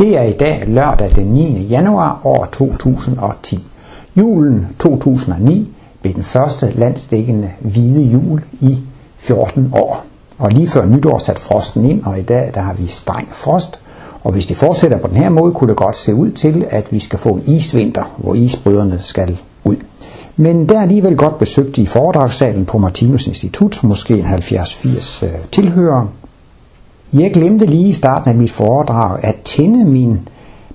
Det er i dag lørdag den 9. januar år 2010. Julen 2009 blev den første landsdækkende hvide jul i 14 år. Og lige før nytår satte frosten ind, og i dag der har vi streng frost. Og hvis det fortsætter på den her måde, kunne det godt se ud til, at vi skal få en isvinter, hvor isbryderne skal ud. Men der er alligevel godt besøgt i foredragssalen på Martinus Institut, måske en 70-80 øh, tilhørere. Jeg glemte lige i starten af mit foredrag at tænde min,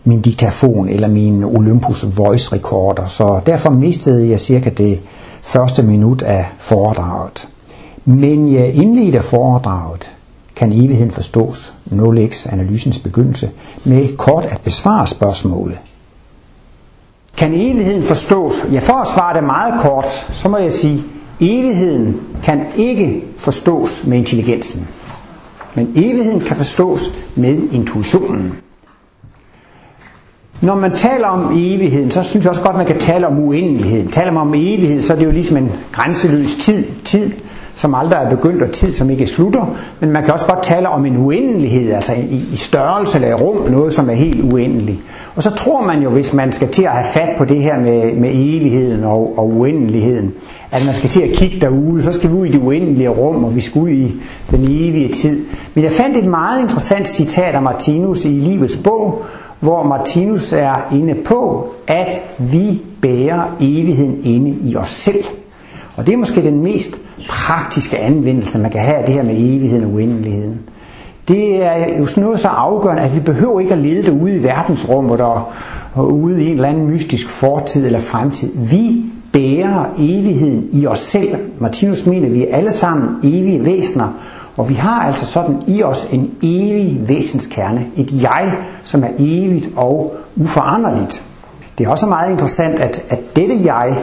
min diktafon eller min Olympus Voice Recorder, så derfor mistede jeg cirka det første minut af foredraget. Men jeg indledte foredraget, kan evigheden forstås, 0x analysens begyndelse, med kort at besvare spørgsmålet. Kan evigheden forstås? Ja, for at svare det meget kort, så må jeg sige, evigheden kan ikke forstås med intelligensen. Men evigheden kan forstås med intuitionen. Når man taler om evigheden, så synes jeg også godt, man kan tale om uendeligheden. Taler man om evighed, så er det jo ligesom en grænseløs tid. Tid, som aldrig er begyndt, og tid, som ikke slutter. Men man kan også godt tale om en uendelighed, altså i, i størrelse eller i rum, noget som er helt uendeligt. Og så tror man jo, hvis man skal til at have fat på det her med, med evigheden og, og uendeligheden, at man skal til at kigge derude, så skal vi ud i det uendelige rum, og vi skal ud i den evige tid. Men jeg fandt et meget interessant citat af Martinus i Livets bog, hvor Martinus er inde på, at vi bærer evigheden inde i os selv. Og det er måske den mest praktiske anvendelse, man kan have af det her med evigheden og uendeligheden. Det er jo sådan noget så afgørende, at vi behøver ikke at lede det ude i verdensrummet og, og ude i en eller anden mystisk fortid eller fremtid. Vi bærer evigheden i os selv. Martinus mener, at vi er alle sammen evige væsener, og vi har altså sådan i os en evig væsenskerne, et jeg, som er evigt og uforanderligt. Det er også meget interessant, at, at dette jeg,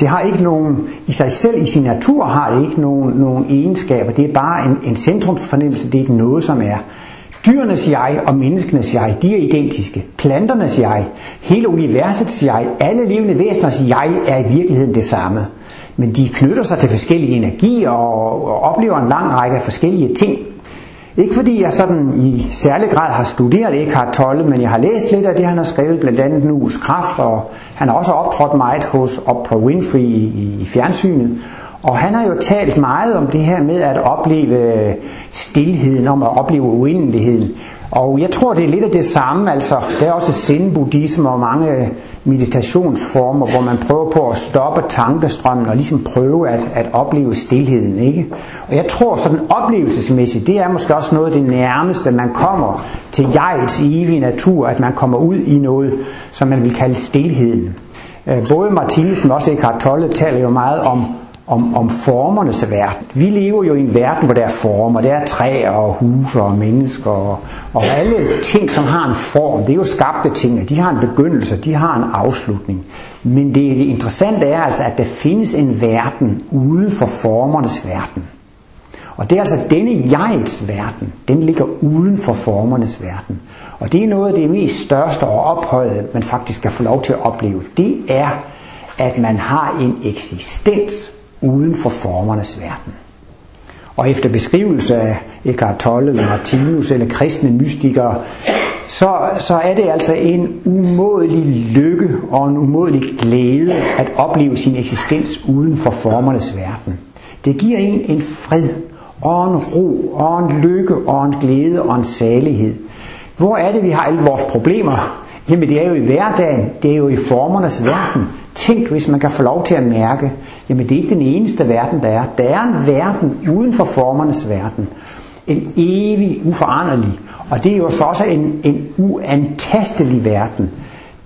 det har ikke nogen, i sig selv, i sin natur har det ikke nogen, nogen egenskaber. Det er bare en, en centrumsfornemmelse, det er ikke noget, som er. Dyrenes jeg og menneskenes jeg, de er identiske. Planternes jeg, hele universets jeg, alle levende væseners jeg er i virkeligheden det samme. Men de knytter sig til forskellige energier og, og oplever en lang række forskellige ting. Ikke fordi jeg sådan i særlig grad har studeret Eckhart Tolle, men jeg har læst lidt af det, han har skrevet, blandt andet Nues Kraft, og han har også optrådt meget hos Oprah Winfrey i, i fjernsynet. Og han har jo talt meget om det her med at opleve stillheden, om at opleve uendeligheden. Og jeg tror, det er lidt af det samme. Altså, der er også zen-buddhisme og mange meditationsformer, hvor man prøver på at stoppe tankestrømmen og ligesom prøve at, at opleve stillheden. Ikke? Og jeg tror sådan oplevelsesmæssigt, det er måske også noget af det nærmeste, man kommer til jegets evige natur, at man kommer ud i noget, som man vil kalde stillheden. Øh, både Martinus, men også Eckhart Tolle taler jo meget om om, om formernes verden. Vi lever jo i en verden, hvor der er former. Der er træer og huse og mennesker og, og alle ting, som har en form. Det er jo skabte ting, de har en begyndelse, de har en afslutning. Men det, det interessante er altså, at der findes en verden uden for formernes verden. Og det er altså denne jegets verden, den ligger uden for formernes verden. Og det er noget af det mest største og ophøjet, man faktisk kan få lov til at opleve. Det er, at man har en eksistens uden for formernes verden. Og efter beskrivelse af Eckhart Tolle eller Martinus eller kristne mystikere, så, så er det altså en umådelig lykke og en umådelig glæde at opleve sin eksistens uden for formernes verden. Det giver en en fred og en ro og en lykke og en glæde og en salighed. Hvor er det, vi har alle vores problemer? Jamen det er jo i hverdagen, det er jo i formernes verden. Tænk, hvis man kan få lov til at mærke, jamen det er ikke den eneste verden, der er. Der er en verden uden for formernes verden. En evig, uforanderlig. Og det er jo så også en, en uantastelig verden.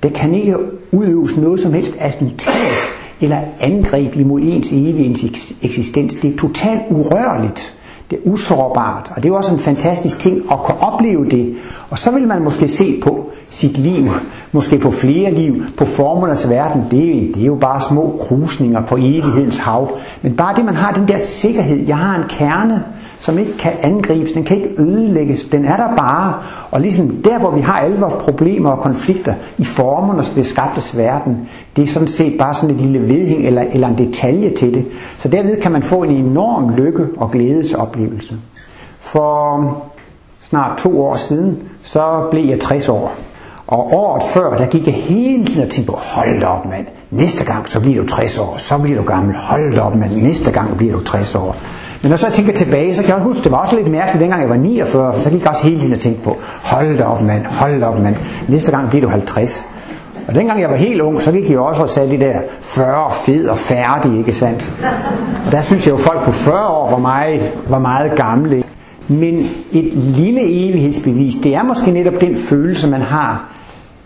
Der kan ikke udøves noget som helst attentat eller angreb imod ens evige eksistens. Det er totalt urørligt. Det er usårbart, og det er også en fantastisk ting at kunne opleve det. Og så vil man måske se på sit liv, måske på flere liv, på formernes verden. Det er, det er jo bare små krusninger på evighedens hav. Men bare det, man har den der sikkerhed. Jeg har en kerne, som ikke kan angribes, den kan ikke ødelægges, den er der bare. Og ligesom der, hvor vi har alle vores problemer og konflikter i formernes skabtes verden, det er sådan set bare sådan et lille vedhæng eller, eller en detalje til det. Så derved kan man få en enorm lykke og glædesoplevelse. For snart to år siden, så blev jeg 60 år. Og året før, der gik jeg hele tiden og tænkte på, hold da op mand, næste gang så bliver du 60 år, så bliver du gammel, hold da op mand, næste gang bliver du 60 år. Men når så jeg tænker tilbage, så kan jeg huske, det var også lidt mærkeligt, dengang jeg var 49, for så gik jeg også hele tiden og tænkte på, hold da op mand, hold da op mand, næste gang bliver du 50. Og dengang jeg var helt ung, så gik jeg også og sagde de der 40 fed og færdig, ikke sandt? Og der synes jeg jo, folk på 40 år var meget, var meget gamle. Men et lille evighedsbevis, det er måske netop den følelse, man har.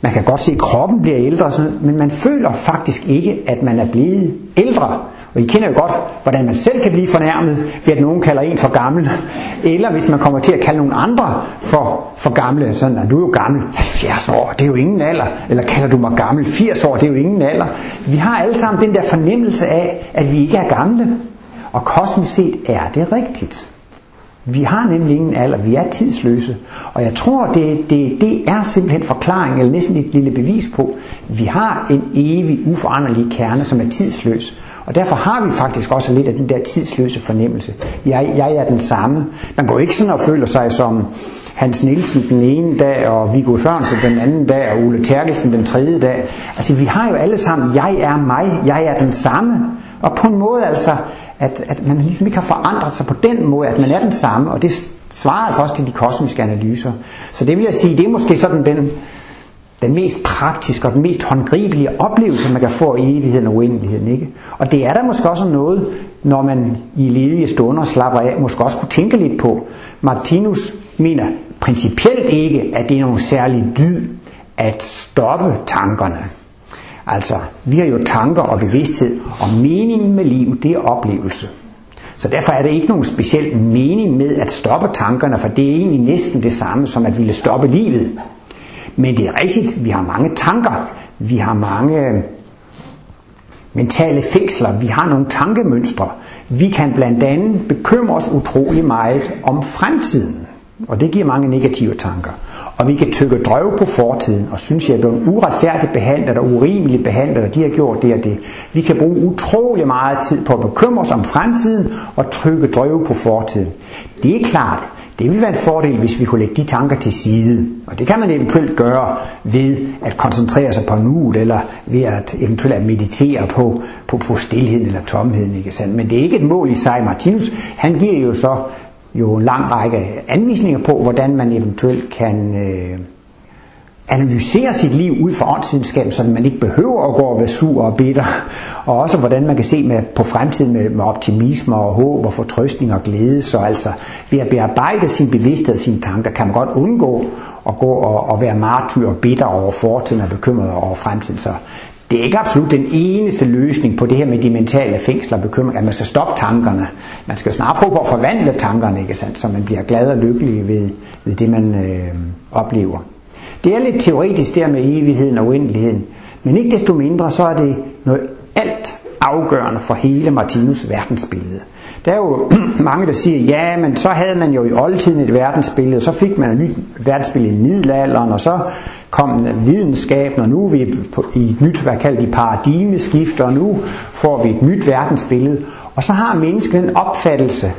Man kan godt se, at kroppen bliver ældre, men man føler faktisk ikke, at man er blevet ældre. Og I kender jo godt, hvordan man selv kan blive fornærmet ved, at nogen kalder en for gammel. Eller hvis man kommer til at kalde nogen andre for, for gamle. Sådan, at du er jo gammel. 70 år, det er jo ingen alder. Eller kalder du mig gammel? 80 år, det er jo ingen alder. Vi har alle sammen den der fornemmelse af, at vi ikke er gamle. Og kosmisk set er det rigtigt. Vi har nemlig ingen alder, vi er tidsløse. Og jeg tror, det, det, det er simpelthen forklaring, eller næsten et lille bevis på, at vi har en evig, uforanderlig kerne, som er tidsløs. Og derfor har vi faktisk også lidt af den der tidsløse fornemmelse. Jeg, jeg er den samme. Man går ikke sådan og føler sig som Hans Nielsen den ene dag, og Viggo Sørensen den anden dag, og Ole Terkelsen den tredje dag. Altså vi har jo alle sammen, jeg er mig, jeg er den samme. Og på en måde altså, at, at man ligesom ikke har forandret sig på den måde, at man er den samme, og det svarer altså også til de kosmiske analyser. Så det vil jeg sige, det er måske sådan den, den mest praktiske og den mest håndgribelige oplevelse, man kan få i evigheden og uendeligheden. Ikke? Og det er der måske også noget, når man i ledige stunder slapper af, måske også kunne tænke lidt på. Martinus mener principielt ikke, at det er nogen særlig dyd at stoppe tankerne. Altså, vi har jo tanker og bevidsthed, og meningen med liv, det er oplevelse. Så derfor er det ikke nogen speciel mening med at stoppe tankerne, for det er egentlig næsten det samme som at ville stoppe livet. Men det er rigtigt, vi har mange tanker, vi har mange øh, mentale fængsler, vi har nogle tankemønstre. Vi kan blandt andet bekymre os utrolig meget om fremtiden, og det giver mange negative tanker. Og vi kan tykke drøv på fortiden og synes, at jeg er blevet uretfærdigt behandlet og urimeligt behandlet, og de har gjort det og det. Vi kan bruge utrolig meget tid på at bekymre os om fremtiden og trykke drøv på fortiden. Det er klart, det ville være en fordel, hvis vi kunne lægge de tanker til side. Og det kan man eventuelt gøre ved at koncentrere sig på nuet, eller ved at eventuelt at meditere på, på, på stillheden eller tomheden. Ikke sandt? Men det er ikke et mål i sig. Martinus, han giver jo så jo en lang række anvisninger på, hvordan man eventuelt kan øh, analysere sit liv ud fra åndsvidenskab, så man ikke behøver at gå og være sur og bitter, og også hvordan man kan se med, på fremtiden med, med optimisme og håb og fortrøstning og glæde. Så altså ved at bearbejde sin bevidsthed og sine tanker, kan man godt undgå at gå og, og være martyr og bitter over fortiden og bekymret over fremtiden. Så det er ikke absolut den eneste løsning på det her med de mentale fængsler og bekymringer, at man skal stoppe tankerne. Man skal snart prøve på at forvandle tankerne, ikke sandt? så man bliver glad og lykkelig ved, ved det, man øh, oplever. Det er lidt teoretisk der med evigheden og uendeligheden, men ikke desto mindre så er det noget alt afgørende for hele Martinus verdensbillede. Der er jo mange, der siger, ja, men så havde man jo i oldtiden et verdensbillede, så fik man et nyt verdensbillede i middelalderen, og så kom videnskaben, og nu er vi i et nyt, hvad kalder de, paradigmeskift, og nu får vi et nyt verdensbillede. Og så har mennesket en opfattelse,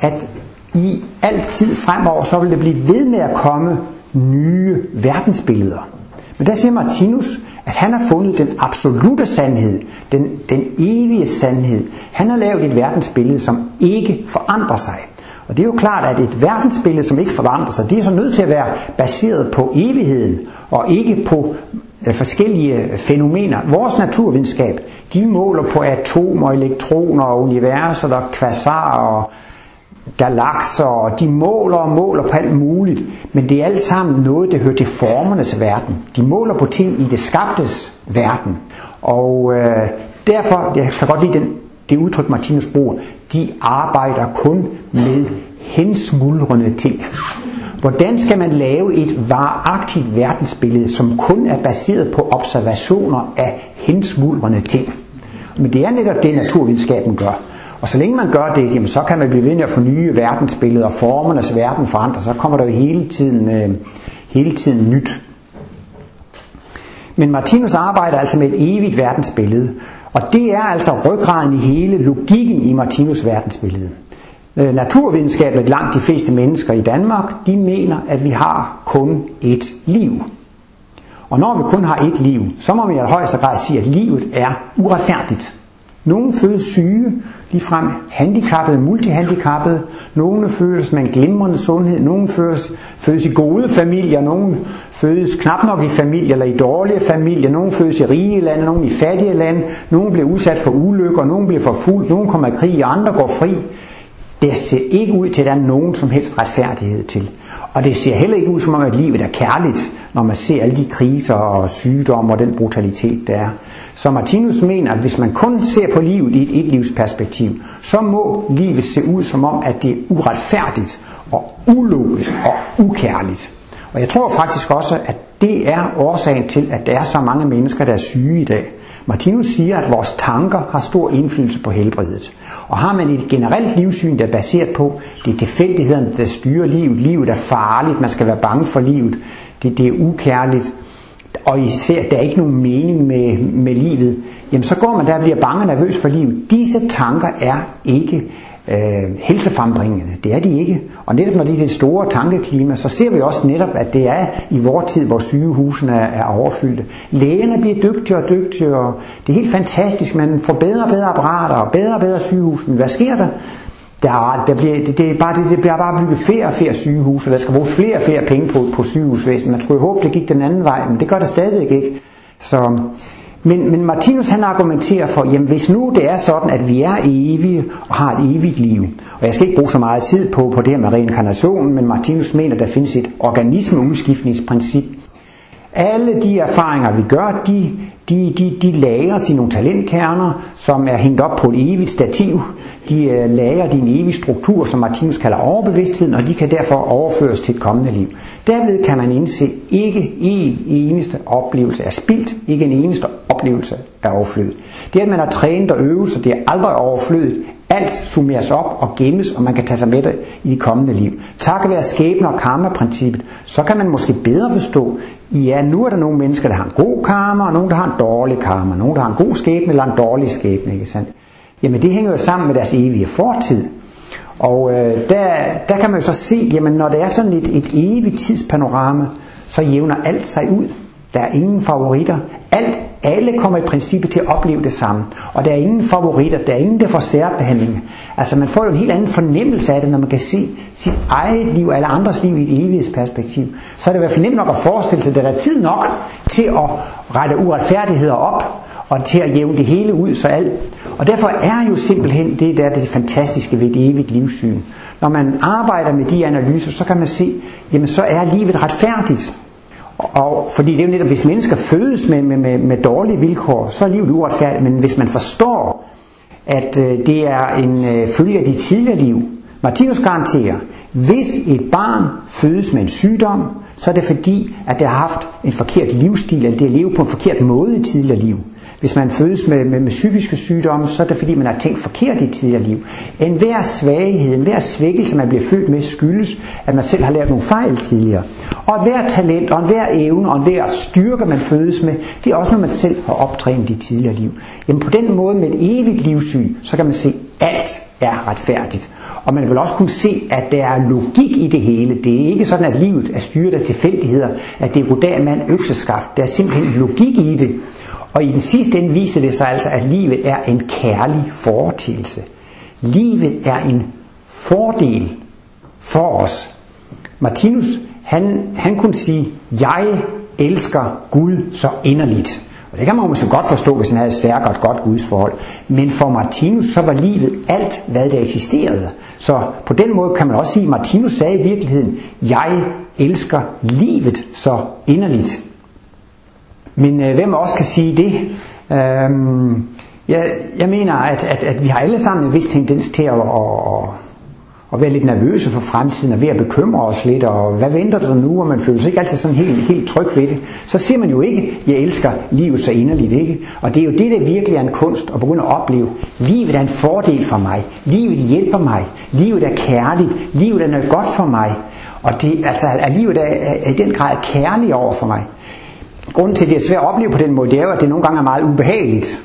at i altid fremover, så vil det blive ved med at komme nye verdensbilleder. Men der siger Martinus, at han har fundet den absolute sandhed, den, den evige sandhed. Han har lavet et verdensbillede, som ikke forandrer sig. Og det er jo klart, at et verdensbillede, som ikke forandrer sig, det er så nødt til at være baseret på evigheden, og ikke på øh, forskellige øh, fænomener. Vores naturvidenskab, de måler på atomer, elektroner, universer, der kvasar og galakser, og de måler og måler på alt muligt, men det er alt sammen noget, der hører til formernes verden. De måler på ting i det skabtes verden. Og øh, derfor, jeg kan godt lide den, det udtryk, Martinus bruger, de arbejder kun med hensmuldrende ting. Hvordan skal man lave et vareagtigt verdensbillede, som kun er baseret på observationer af hensmuldrende ting? Men det er netop det, naturvidenskaben gør. Og så længe man gør det, jamen, så kan man blive ved med at forny verdensbilledet, og formernes verden forandrer så kommer der jo hele tiden, øh, hele tiden nyt. Men Martinus arbejder altså med et evigt verdensbillede, og det er altså ryggraden i hele logikken i Martinus verdensbillede. Øh, naturvidenskabeligt langt de fleste mennesker i Danmark, de mener, at vi har kun et liv. Og når vi kun har et liv, så må vi i højeste grad sige, at livet er uretfærdigt. Nogle fødes syge, ligefrem handicappede, multihandicappede. Nogle fødes med en glimrende sundhed. Nogle fødes, fødes i gode familier. Nogle fødes knap nok i familier eller i dårlige familier. Nogle fødes i rige lande, nogle i fattige lande. Nogle bliver udsat for ulykker, nogle bliver forfulgt, nogle kommer i krig, andre går fri. Det ser ikke ud til, at der er nogen som helst retfærdighed til. Og det ser heller ikke ud som om, at livet er kærligt, når man ser alle de kriser og sygdomme og den brutalitet, der er. Så Martinus mener, at hvis man kun ser på livet i et etlivsperspektiv, så må livet se ud som om, at det er uretfærdigt og ulogisk og ukærligt. Og jeg tror faktisk også, at det er årsagen til, at der er så mange mennesker, der er syge i dag. Martinus siger, at vores tanker har stor indflydelse på helbredet. Og har man et generelt livssyn, der er baseret på, det er tilfældighederne, der styrer livet, livet er farligt, man skal være bange for livet, det, det er ukærligt, og især, der er ikke nogen mening med, med livet, jamen så går man der og bliver bange og nervøs for livet. Disse tanker er ikke øh, helsefrembringende. Det er de ikke. Og netop når det er det store tankeklima, så ser vi også netop, at det er i vores tid, hvor sygehusene er, er overfyldte. Lægerne bliver dygtigere og dygtigere. Det er helt fantastisk. Man får bedre og bedre apparater og bedre og bedre sygehus. Men hvad sker der? Der, der bliver, det, det, er bare, det, det bliver bare bygget flere og flere sygehus, og der skal bruges flere og flere penge på, på sygehusvæsenet. Man skulle jo håbe, det gik den anden vej, men det gør det stadig ikke. Så men, men Martinus han argumenterer for, jamen hvis nu det er sådan, at vi er evige og har et evigt liv, og jeg skal ikke bruge så meget tid på, på det her med reinkarnationen, men Martinus mener, at der findes et organismeudskiftningsprincip. Alle de erfaringer, vi gør, de, de, de, de lagres i nogle talentkerner, som er hængt op på et evigt stativ. De uh, lager din evige struktur, som Martinus kalder overbevidstheden, og de kan derfor overføres til et kommende liv. Derved kan man indse, ikke en eneste oplevelse er spildt, ikke en eneste oplevelse er overflødet. Det at man har trænet og øvet sig, det er aldrig overflødet. Alt summeres op og gemmes, og man kan tage sig med det i det kommende liv. Takket være skæbne og karma-princippet, så kan man måske bedre forstå, ja, nu er der nogle mennesker, der har en god karma, og nogle, der har en dårlig karma. Nogle, der har en god skæbne eller en dårlig skæbne, ikke sandt? Jamen det hænger jo sammen med deres evige fortid. Og øh, der, der kan man jo så se, jamen når det er sådan et, et evigt tidspanorama, så jævner alt sig ud. Der er ingen favoritter. Alt, alle kommer i princippet til at opleve det samme. Og der er ingen favoritter, der er ingen, der får særbehandling. Altså man får jo en helt anden fornemmelse af det, når man kan se sit eget liv eller andres liv i et evighedsperspektiv. Så er det i hvert fald nemt nok at forestille sig, at der er tid nok til at rette uretfærdigheder op, og til at jævne det hele ud, så alt. Og derfor er jo simpelthen det der det fantastiske ved et evigt livssyn. Når man arbejder med de analyser, så kan man se, jamen så er livet retfærdigt. Og fordi det er jo netop, hvis mennesker fødes med, med, med, med dårlige vilkår, så er livet uretfærdigt. Men hvis man forstår, at øh, det er en øh, følge af de tidligere liv, Martinus garanterer, hvis et barn fødes med en sygdom, så er det fordi, at det har haft en forkert livsstil, eller det har levet på en forkert måde i tidligere liv. Hvis man fødes med, med, med psykiske sygdomme, så er det fordi, man har tænkt forkert i tidligere liv. En hver svaghed, en hver svækkelse, man bliver født med, skyldes, at man selv har lært nogle fejl tidligere. Og hver talent, og hver evne, og hver styrke, man fødes med, det er også noget, man selv har optrænet i tidligere liv. Jamen på den måde med et evigt livssyn, så kan man se, at alt er retfærdigt. Og man vil også kunne se, at der er logik i det hele. Det er ikke sådan, at livet er styret af tilfældigheder, at det er goddag mand økseskaft. Der er simpelthen logik i det. Og i den sidste ende viser det sig altså, at livet er en kærlig foretelse. Livet er en fordel for os. Martinus, han, han kunne sige, jeg elsker Gud så inderligt. Og det kan man måske godt forstå, hvis han havde et stærkt og et godt gudsforhold. Men for Martinus, så var livet alt, hvad der eksisterede. Så på den måde kan man også sige, at Martinus sagde i virkeligheden, jeg elsker livet så inderligt. Men øh, hvem også kan sige det? Øhm, jeg, jeg mener, at, at, at vi har alle sammen en vis tendens til at, at, at være lidt nervøse for fremtiden og ved at bekymre os lidt, og hvad venter der nu, og man føler sig ikke altid sådan helt, helt tryg ved det. Så siger man jo ikke, jeg elsker livet så inderligt, ikke? Og det er jo det, der virkelig er en kunst at begynde at opleve. Livet er en fordel for mig. Livet hjælper mig. Livet er kærligt. Livet er noget godt for mig. Og det, altså, at livet er, er i den grad kærligt over for mig grunden til, at det er svært at opleve på den måde, det er jo, at det nogle gange er meget ubehageligt.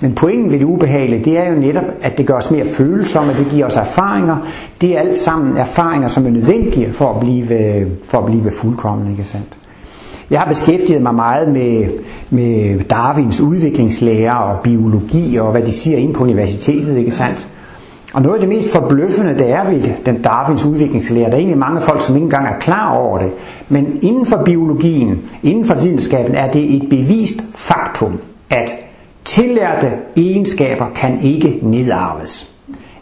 Men pointen ved det ubehagelige, det er jo netop, at det gør os mere følsomme, det giver os erfaringer. Det er alt sammen erfaringer, som er nødvendige for at blive, for at blive fuldkommen, ikke sandt? Jeg har beskæftiget mig meget med, med Darwins udviklingslære og biologi og hvad de siger inde på universitetet, ikke sandt? Og noget af det mest forbløffende, det er ved den Darwins udviklingslære, der er egentlig mange folk, som ikke engang er klar over det, men inden for biologien, inden for videnskaben, er det et bevist faktum, at tillærte egenskaber kan ikke nedarves.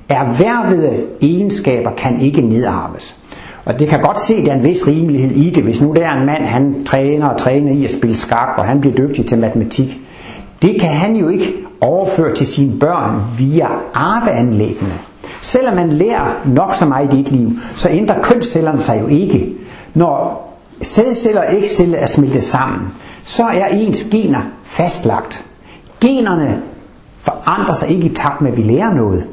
Erhvervede egenskaber kan ikke nedarves. Og det kan godt se, at der er en vis rimelighed i det. Hvis nu der er en mand, han træner og træner i at spille skak, og han bliver dygtig til matematik, det kan han jo ikke overføre til sine børn via arveanlæggene. Selvom man lærer nok så meget i dit liv, så ændrer kønscellerne sig jo ikke. Når sædceller og ægceller er smeltet sammen, så er ens gener fastlagt. Generne forandrer sig ikke i takt med, at vi lærer noget.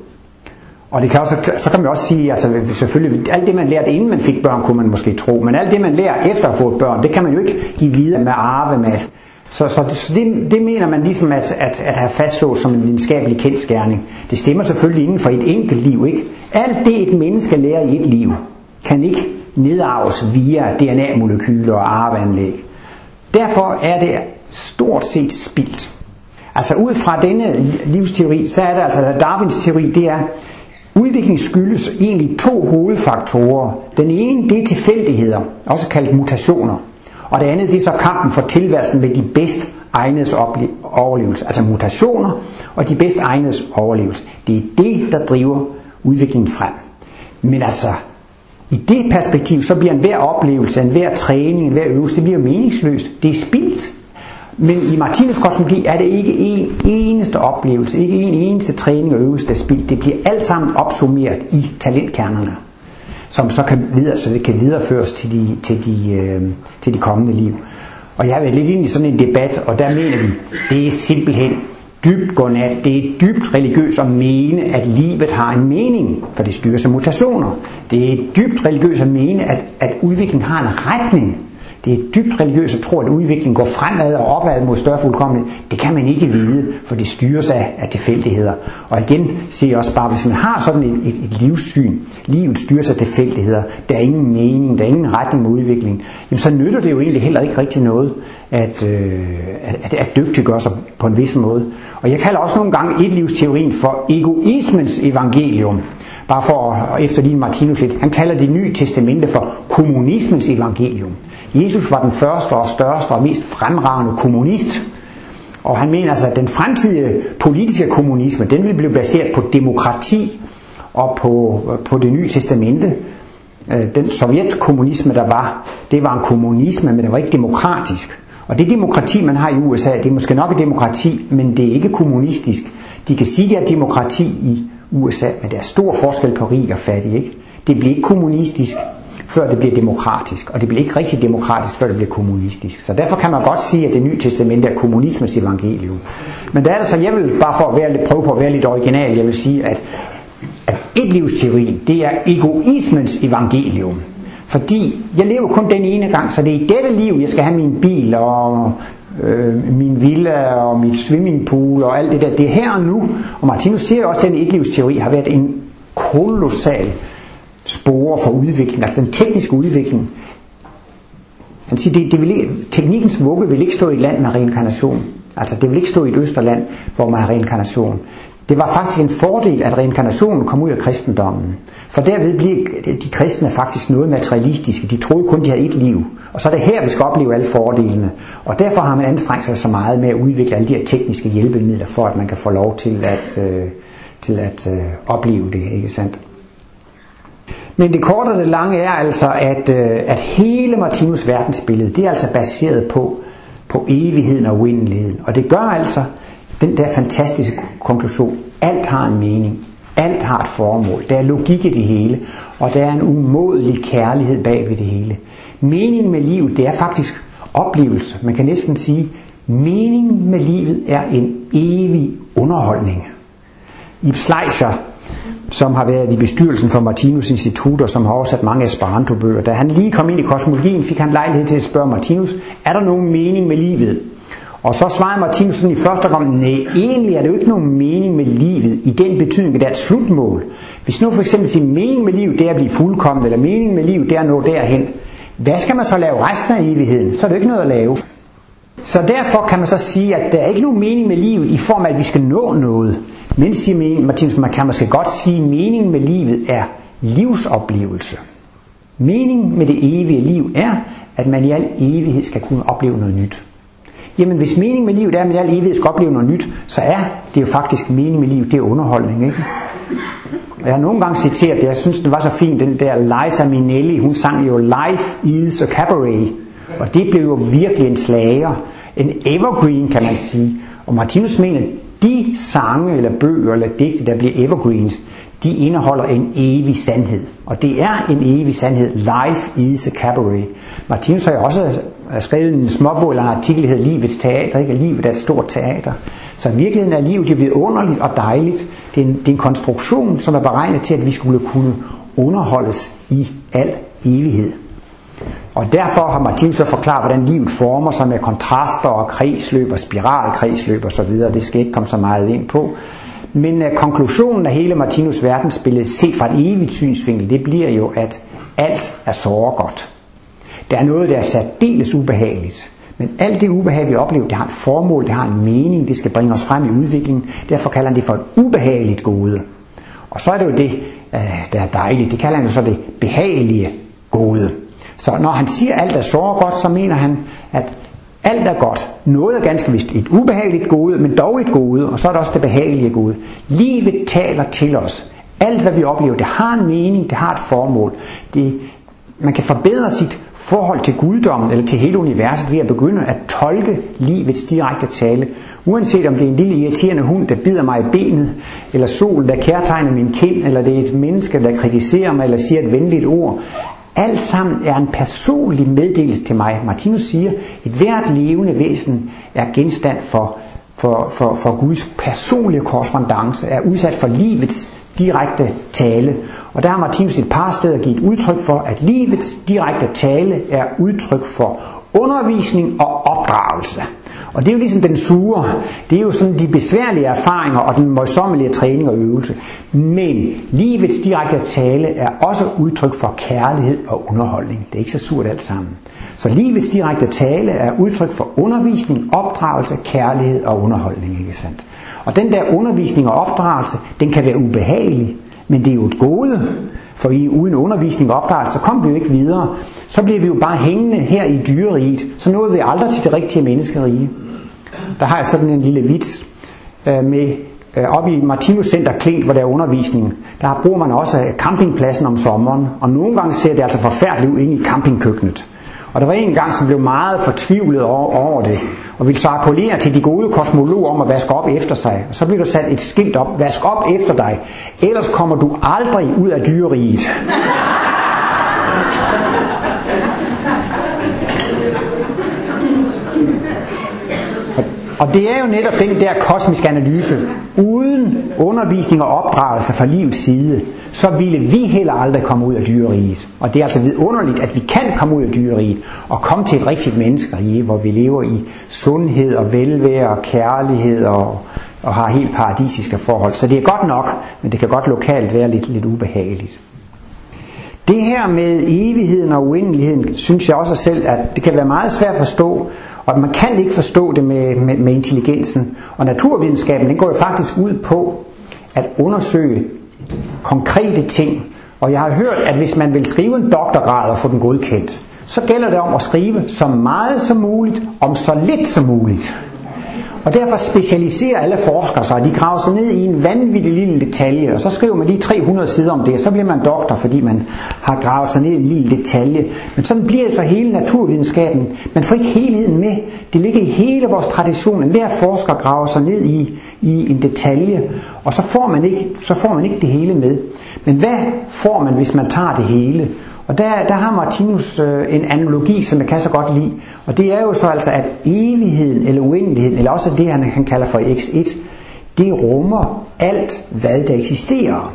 Og det kan også, så kan man også sige, altså selvfølgelig, alt det man lærte inden man fik børn, kunne man måske tro, men alt det man lærer efter at få et børn, det kan man jo ikke give videre med arvemasse. Så, så, det, så det, det mener man ligesom at, at, at have fastslået som en videnskabelig kendskærning. Det stemmer selvfølgelig inden for et enkelt liv, ikke? Alt det et menneske lærer i et liv, kan ikke nedarves via DNA-molekyler og arveanlæg. Derfor er det stort set spildt. Altså ud fra denne livsteori, så er det altså Darwins teori, det er, Udvikling skyldes egentlig to hovedfaktorer. Den ene det er tilfældigheder, også kaldt mutationer. Og det andet det er så kampen for tilværelsen med de bedst egnedes overlevelse. Altså mutationer og de bedst egnedes overlevelse. Det er det, der driver udviklingen frem. Men altså, i det perspektiv, så bliver enhver oplevelse, enhver træning, enhver øvelse, det bliver meningsløst. Det er spildt. Men i Martinus kosmologi er det ikke en eneste oplevelse, ikke en eneste træning og øvelse, der er spildt. Det bliver alt sammen opsummeret i talentkernerne, som så kan, videre, så det kan videreføres til de, til de, øh, til de kommende liv. Og jeg har været lidt ind i sådan en debat, og der mener vi, det er simpelthen dybt godnat. Det er dybt religiøst at mene, at livet har en mening, for det styrer af mutationer. Det er dybt religiøst at mene, at, at udviklingen har en retning, det er dybt religiøst at tro, at udviklingen går fremad og opad mod større fuldkommenhed. Det kan man ikke vide, for det styres af, af tilfældigheder. Og igen ser jeg også bare, hvis man har sådan et, et, et livssyn, livet styres af tilfældigheder, der er ingen mening, der er ingen retning med udviklingen, jamen så nytter det jo egentlig heller ikke rigtig noget at, øh, at, at dygtiggøre sig på en vis måde. Og jeg kalder også nogle gange et livsteorien for egoismens evangelium. Bare for at efterligne Martinus lidt. Han kalder det nye testamente for kommunismens evangelium. Jesus var den første og største og mest fremragende kommunist. Og han mener altså, at den fremtidige politiske kommunisme, den vil blive baseret på demokrati og på, øh, på det nye testamente. Øh, den sovjetkommunisme, der var, det var en kommunisme, men det var ikke demokratisk. Og det demokrati, man har i USA, det er måske nok et demokrati, men det er ikke kommunistisk. De kan sige, at det er demokrati i USA, men der er stor forskel på rig og fattig. Ikke? Det bliver ikke kommunistisk, før det bliver demokratisk, og det bliver ikke rigtig demokratisk, før det bliver kommunistisk. Så derfor kan man godt sige, at det nye testamente er kommunismens evangelium. Men der er det så, jeg vil bare for at være lidt, prøve på at være lidt original, jeg vil sige, at, at et livsteori, det er egoismens evangelium. Fordi jeg lever kun den ene gang, så det er i dette liv, jeg skal have min bil og øh, min villa og mit swimmingpool og alt det der. Det er her og nu. Og Martinus siger også, at den etlivsteori har været en kolossal spore for udvikling, altså den tekniske udvikling. Han siger, det, det vil teknikkens vugge vil ikke stå i et land med reinkarnation. Altså det vil ikke stå i et østerland, hvor man har reinkarnation. Det var faktisk en fordel, at reinkarnationen kom ud af kristendommen. For derved blev de kristne faktisk noget materialistiske. De troede kun, de havde et liv. Og så er det her, vi skal opleve alle fordelene. Og derfor har man anstrengt sig så meget med at udvikle alle de her tekniske hjælpemidler, for at man kan få lov til at, øh, til at øh, opleve det. Ikke sandt? Men det korte og det lange er altså, at, øh, at hele Martinus verdensbillede, det er altså baseret på, på evigheden og uendeligheden. Og det gør altså den der fantastiske konklusion. Alt har en mening. Alt har et formål. Der er logik i det hele. Og der er en umådelig kærlighed bag ved det hele. Meningen med livet, det er faktisk oplevelse. Man kan næsten sige, meningen med livet er en evig underholdning. Ib Schleicher, som har været i bestyrelsen for Martinus Institut, og som har oversat mange Esperanto-bøger. Da han lige kom ind i kosmologien, fik han lejlighed til at spørge Martinus, er der nogen mening med livet? Og så svarede Martinus sådan i første gang, nej, egentlig er det jo ikke nogen mening med livet i den betydning, at det er et slutmål. Hvis nu for eksempel siger, mening med livet det er at blive fuldkommen, eller mening med livet det er at nå derhen, hvad skal man så lave resten af evigheden? Så er det jo ikke noget at lave. Så derfor kan man så sige, at der er ikke nogen mening med livet i form af, at vi skal nå noget. Men siger Martinus, man kan måske godt sige, at meningen med livet er livsoplevelse. Meningen med det evige liv er, at man i al evighed skal kunne opleve noget nyt. Jamen hvis meningen med livet er, at man i al evighed skal opleve noget nyt, så er det jo faktisk meningen med livet, det er underholdning. Ikke? Jeg har nogle gange citeret det, jeg synes den var så fin, den der Liza Minnelli, hun sang jo Life is a cabaret, og det blev jo virkelig en slager, en evergreen kan man sige. Og Martinus mener, de sange eller bøger eller digte, der bliver evergreens, de indeholder en evig sandhed. Og det er en evig sandhed. Life is a cabaret. Martinus har jo også øh, skrevet en småbog eller en artikel, der hedder Livets Teater. Ikke? Livet er et stort teater. Så i virkeligheden er livet det underligt og dejligt. Det er, en, det er en konstruktion, som er beregnet til, at vi skulle kunne underholdes i al evighed. Og derfor har Martinus så forklaret, hvordan livet former sig med kontraster og kredsløb og spiralkredsløb osv. Det skal ikke komme så meget ind på. Men uh, konklusionen af hele Martinus verdensbillede, set fra et evigt synsvinkel, det bliver jo, at alt er så godt. Der er noget, der er særdeles ubehageligt. Men alt det ubehag, vi oplever, det har et formål, det har en mening, det skal bringe os frem i udviklingen. Derfor kalder han det for et ubehageligt gode. Og så er det jo det, øh, der er dejligt. Det kalder han jo så det behagelige gode. Så når han siger, at alt er så godt, så mener han, at alt er godt. Noget er ganske vist et ubehageligt gode, men dog et gode, og så er der også det behagelige gode. Livet taler til os. Alt hvad vi oplever, det har en mening, det har et formål. Det, man kan forbedre sit forhold til guddommen eller til hele universet ved at begynde at tolke livets direkte tale. Uanset om det er en lille irriterende hund, der bider mig i benet, eller sol, der kærtegner min kind, eller det er et menneske, der kritiserer mig eller siger et venligt ord, alt sammen er en personlig meddelelse til mig. Martinus siger, at hvert levende væsen er genstand for, for, for, for Guds personlige korrespondence, er udsat for livets direkte tale. Og der har Martinus et par steder givet udtryk for, at livets direkte tale er udtryk for undervisning og opdragelse. Og det er jo ligesom den sure, det er jo sådan de besværlige erfaringer og den møjsommelige træning og øvelse. Men livets direkte tale er også udtryk for kærlighed og underholdning. Det er ikke så surt alt sammen. Så livets direkte tale er udtryk for undervisning, opdragelse, kærlighed og underholdning, ikke sandt? Og den der undervisning og opdragelse, den kan være ubehagelig, men det er jo et gode. For i, uden undervisning og opdragelse, så kommer vi jo ikke videre. Så bliver vi jo bare hængende her i dyreriget. Så nåede vi aldrig til det rigtige menneskerige. Der har jeg sådan en lille vits øh, med øh, oppe i Martinus Center Klint, hvor der er undervisning. Der bruger man også øh, campingpladsen om sommeren. Og nogle gange ser det altså forfærdeligt ud inde i campingkøkkenet. Og der var en gang, som blev meget fortvivlet over, over det, og ville så appellere til de gode kosmologer om at vaske op efter sig. Og så blev der sat et skilt op, vask op efter dig, ellers kommer du aldrig ud af dyreriget. Og det er jo netop den der kosmiske analyse. Uden undervisning og opdragelse fra livets side, så ville vi heller aldrig komme ud af dyreriget. Og det er altså vidunderligt, at vi kan komme ud af dyreriget og komme til et rigtigt menneskerige, hvor vi lever i sundhed og velvære og kærlighed og, og har helt paradisiske forhold. Så det er godt nok, men det kan godt lokalt være lidt, lidt ubehageligt. Det her med evigheden og uendeligheden, synes jeg også selv, at det kan være meget svært at forstå, og man kan ikke forstå det med, med, med intelligensen. Og naturvidenskaben den går jo faktisk ud på at undersøge konkrete ting. Og jeg har hørt, at hvis man vil skrive en doktorgrad og få den godkendt, så gælder det om at skrive så meget som muligt, om så lidt som muligt. Og derfor specialiserer alle forskere sig, de graver sig ned i en vanvittig lille detalje, og så skriver man lige 300 sider om det, og så bliver man doktor, fordi man har gravet sig ned i en lille detalje. Men sådan bliver det så hele naturvidenskaben. Man får ikke helheden med. Det ligger i hele vores tradition. at hver forsker graver sig ned i, i en detalje, og så får, man ikke, så får man ikke det hele med. Men hvad får man, hvis man tager det hele? Og der, der har Martinus øh, en analogi, som jeg kan så godt lide. Og det er jo så altså, at evigheden eller uendeligheden, eller også det, han, han kalder for x1, det rummer alt, hvad der eksisterer.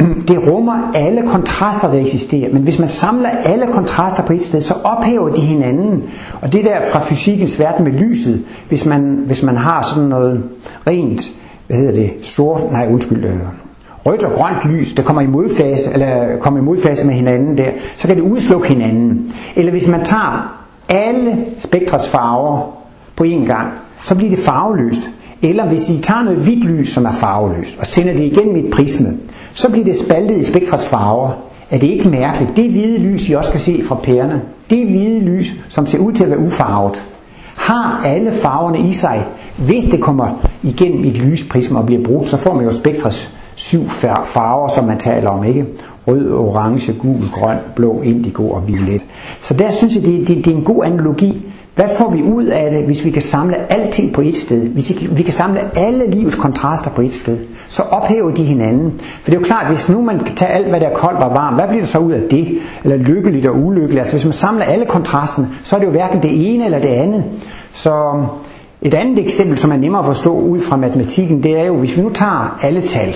det rummer alle kontraster, der eksisterer. Men hvis man samler alle kontraster på et sted, så ophæver de hinanden. Og det der fra fysikkens verden med lyset, hvis man, hvis man har sådan noget rent, hvad hedder det, sort, nej undskyld, øh, rødt og grønt lys, der kommer i modfase, eller kommer i modfase med hinanden der, så kan det udslukke hinanden. Eller hvis man tager alle spektrets farver på én gang, så bliver det farveløst. Eller hvis I tager noget hvidt lys, som er farveløst, og sender det igennem et prisme, så bliver det spaltet i spektrets farver. Er det ikke mærkeligt? Det hvide lys, I også kan se fra pærerne, det hvide lys, som ser ud til at være ufarvet, har alle farverne i sig. Hvis det kommer igennem et lysprisme og bliver brugt, så får man jo spektrets syv farver, som man taler om, ikke? Rød, orange, gul, grøn, blå, indigo og violet. Så der synes jeg, det, det, det er en god analogi. Hvad får vi ud af det, hvis vi kan samle alting på et sted? Hvis vi kan samle alle livets kontraster på et sted, så ophæver de hinanden. For det er jo klart, hvis nu man kan tage alt, hvad der er koldt og varmt, hvad bliver der så ud af det? Eller lykkeligt og ulykkeligt? Altså hvis man samler alle kontrasterne, så er det jo hverken det ene eller det andet. Så um, et andet eksempel, som er nemmere at forstå ud fra matematikken, det er jo, hvis vi nu tager alle tal,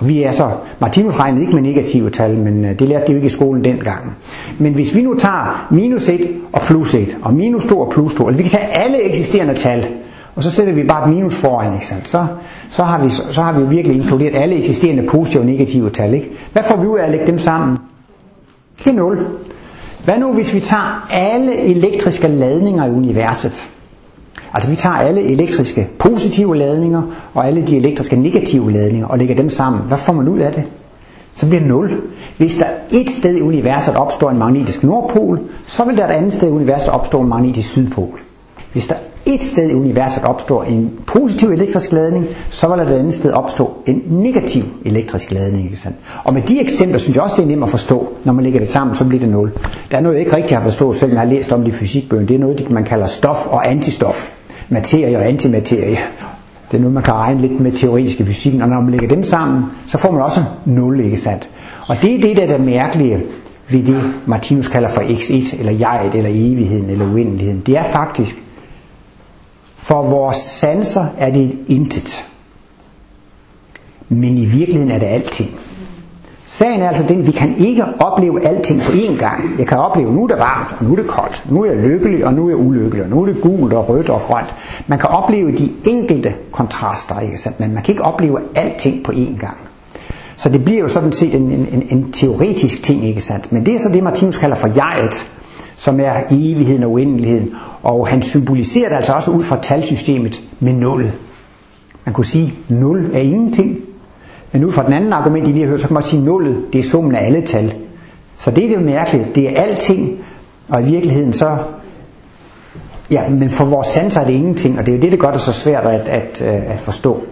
vi er så, Martinus regnede ikke med negative tal, men øh, det lærte de jo ikke i skolen dengang. Men hvis vi nu tager minus 1 og plus 1, og minus 2 og plus 2, eller vi kan tage alle eksisterende tal, og så sætter vi bare et minus foran, ikke sandt? Så, så, har vi, så har vi virkelig inkluderet alle eksisterende positive og negative tal. Ikke? Hvad får vi ud af at lægge dem sammen? Det er 0. Hvad nu hvis vi tager alle elektriske ladninger i universet? Altså vi tager alle elektriske positive ladninger og alle de elektriske negative ladninger og lægger dem sammen. Hvad får man ud af det? Så bliver det 0. Hvis der et sted i universet opstår en magnetisk nordpol, så vil der et andet sted i universet opstå en magnetisk sydpol. Hvis der et sted i universet opstår en positiv elektrisk ladning, så vil der et andet sted opstå en negativ elektrisk ladning. Ikke sandt? Og med de eksempler synes jeg også, det er nemt at forstå. Når man lægger det sammen, så bliver det nul. Der er noget, jeg ikke rigtig har forstået, selvom jeg har læst om det i fysikbøgen. Det er noget, man kalder stof og antistof materie og antimaterie. Det er noget, man kan regne lidt med teoretiske fysik, og når man lægger dem sammen, så får man også nul, ikke sandt? Og det er det, der er det mærkelige ved det, Martinus kalder for x1, eller jeget, eller evigheden, eller uendeligheden. Det er faktisk, for vores sanser er det intet. Men i virkeligheden er det alting. Sagen er altså den, vi kan ikke opleve alting på én gang. Jeg kan opleve, nu er det varmt, og nu er det koldt. Nu er jeg lykkelig, og nu er jeg ulykkelig, og nu er det gult og rødt og grønt. Man kan opleve de enkelte kontraster, ikke sandt? men man kan ikke opleve alting på én gang. Så det bliver jo sådan set en, en, en teoretisk ting, ikke sandt? Men det er så det, Martinus kalder for jeget, som er evigheden og uendeligheden. Og han symboliserer det altså også ud fra talsystemet med 0. Man kunne sige, 0 er ingenting, men ud fra den anden argument, I lige har hørt, så kan man sige, at nullet, det er summen af alle tal. Så det er det mærkelige. Det er alting, og i virkeligheden så... Ja, men for vores sanser er det ingenting, og det er jo det, der gør det så svært at, at, øh, at forstå.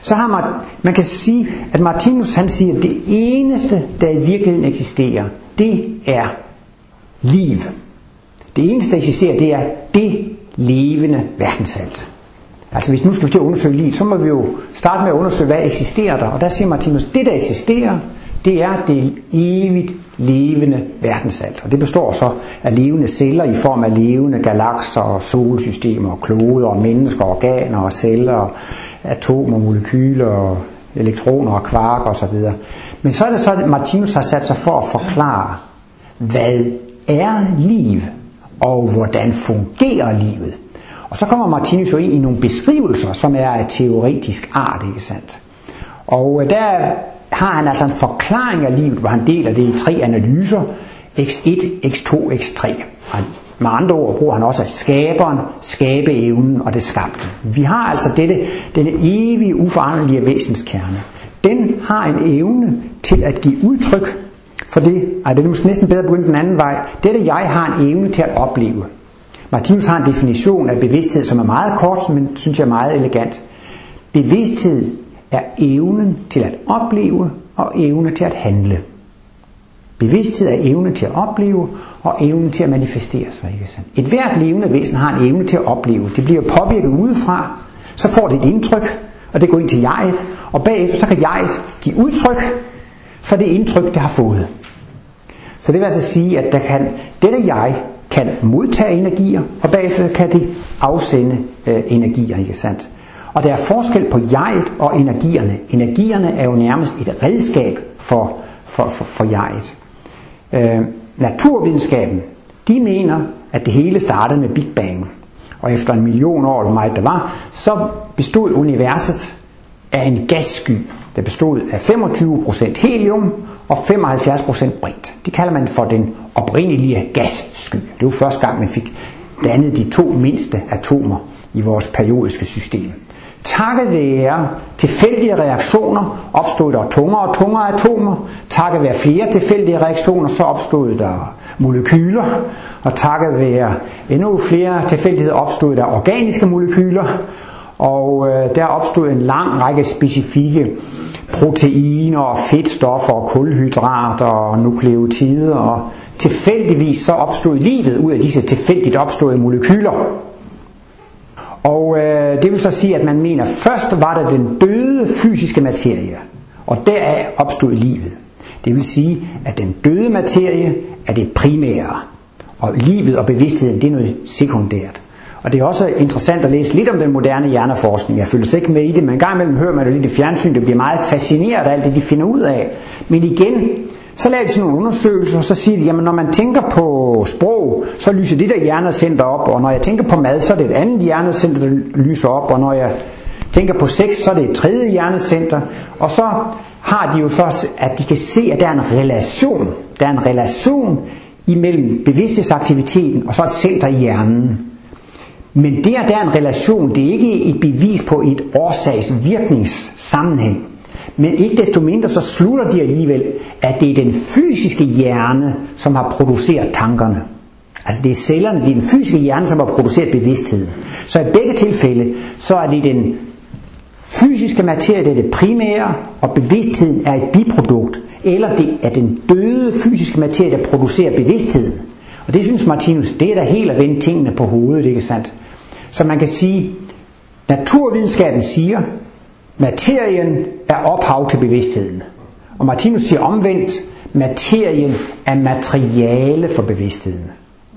Så har man, man kan sige, at Martinus han siger, at det eneste, der i virkeligheden eksisterer, det er liv. Det eneste, der eksisterer, det er det levende verdenshalt. Altså hvis nu skal vi til at undersøge liv, så må vi jo starte med at undersøge, hvad eksisterer der. Og der siger Martinus, det der eksisterer, det er det evigt levende verdensalt. Og det består så af levende celler i form af levende galakser og solsystemer og kloder og mennesker, organer og celler, og atomer, molekyler og elektroner og kvark osv. Men så er det så, at Martinus har sat sig for at forklare, hvad er liv, og hvordan fungerer livet. Og så kommer Martinus jo ind i nogle beskrivelser, som er af teoretisk art, ikke sandt? Og øh, der har han altså en forklaring af livet, hvor han deler det i tre analyser, x1, x2, x3. Og med andre ord bruger han også skaberen, skabeevnen og det skabte. Vi har altså dette, denne evige, uforanderlige væsenskerne. Den har en evne til at give udtryk for det, ej, det er måske næsten bedre at begynde den anden vej. Dette jeg har en evne til at opleve. Martinus har en definition af bevidsthed, som er meget kort, men synes jeg er meget elegant. Bevidsthed er evnen til at opleve og evne til at handle. Bevidsthed er evne til at opleve og evne til at manifestere sig. Ikke sandt? Et hvert levende væsen har en evne til at opleve. Det bliver påvirket udefra, så får det et indtryk, og det går ind til jeget, og bagefter så kan jeget give udtryk for det indtryk, det har fået. Så det vil altså sige, at der kan, dette jeg kan modtage energier, og bagefter kan det afsende øh, energier, ikke sandt? Og der er forskel på jeget og energierne. Energierne er jo nærmest et redskab for, for, for, for jeget. Øh, naturvidenskaben, de mener, at det hele startede med Big Bang. Og efter en million år, hvor meget der var, så bestod universet af en gassky, der bestod af 25% helium og 75% brint. Det kalder man for den oprindelige gassky. Det var første gang, man fik dannet de to mindste atomer i vores periodiske system. Takket være tilfældige reaktioner opstod der tungere og tungere atomer. Takket være flere tilfældige reaktioner, så opstod der molekyler. Og takket være endnu flere tilfældigheder opstod der organiske molekyler. Og øh, der opstod en lang række specifikke proteiner og fedtstoffer og kulhydrater og nukleotider og tilfældigvis så opstod livet ud af disse tilfældigt opståede molekyler. Og øh, det vil så sige, at man mener, først var der den døde fysiske materie, og deraf opstod livet. Det vil sige, at den døde materie er det primære, og livet og bevidstheden det er noget sekundært. Og det er også interessant at læse lidt om den moderne hjerneforskning. Jeg følger ikke med i det, men en gang imellem hører man det lidt i fjernsyn. Det bliver meget fascineret af alt det, de finder ud af. Men igen, så laver de sådan nogle undersøgelser, og så siger de, jamen når man tænker på sprog, så lyser det der hjernecenter op, og når jeg tænker på mad, så er det et andet hjernecenter, der lyser op, og når jeg tænker på sex, så er det et tredje hjernecenter, og så har de jo så, at de kan se, at der er en relation. Der er en relation imellem bevidsthedsaktiviteten og så et center i hjernen. Men der, der er en relation, det er ikke et bevis på et årsags-virkningssammenhæng. Men ikke desto mindre så slutter de alligevel, at det er den fysiske hjerne, som har produceret tankerne. Altså det er cellerne, det er den fysiske hjerne, som har produceret bevidstheden. Så i begge tilfælde, så er det den fysiske materie, det er det primære, og bevidstheden er et biprodukt. Eller det er den døde fysiske materie, der producerer bevidstheden. Og det synes Martinus, det er da helt at vende tingene på hovedet, ikke sandt? Så man kan sige, naturvidenskaben siger, materien er ophav til bevidstheden. Og Martinus siger omvendt, materien er materiale for bevidstheden.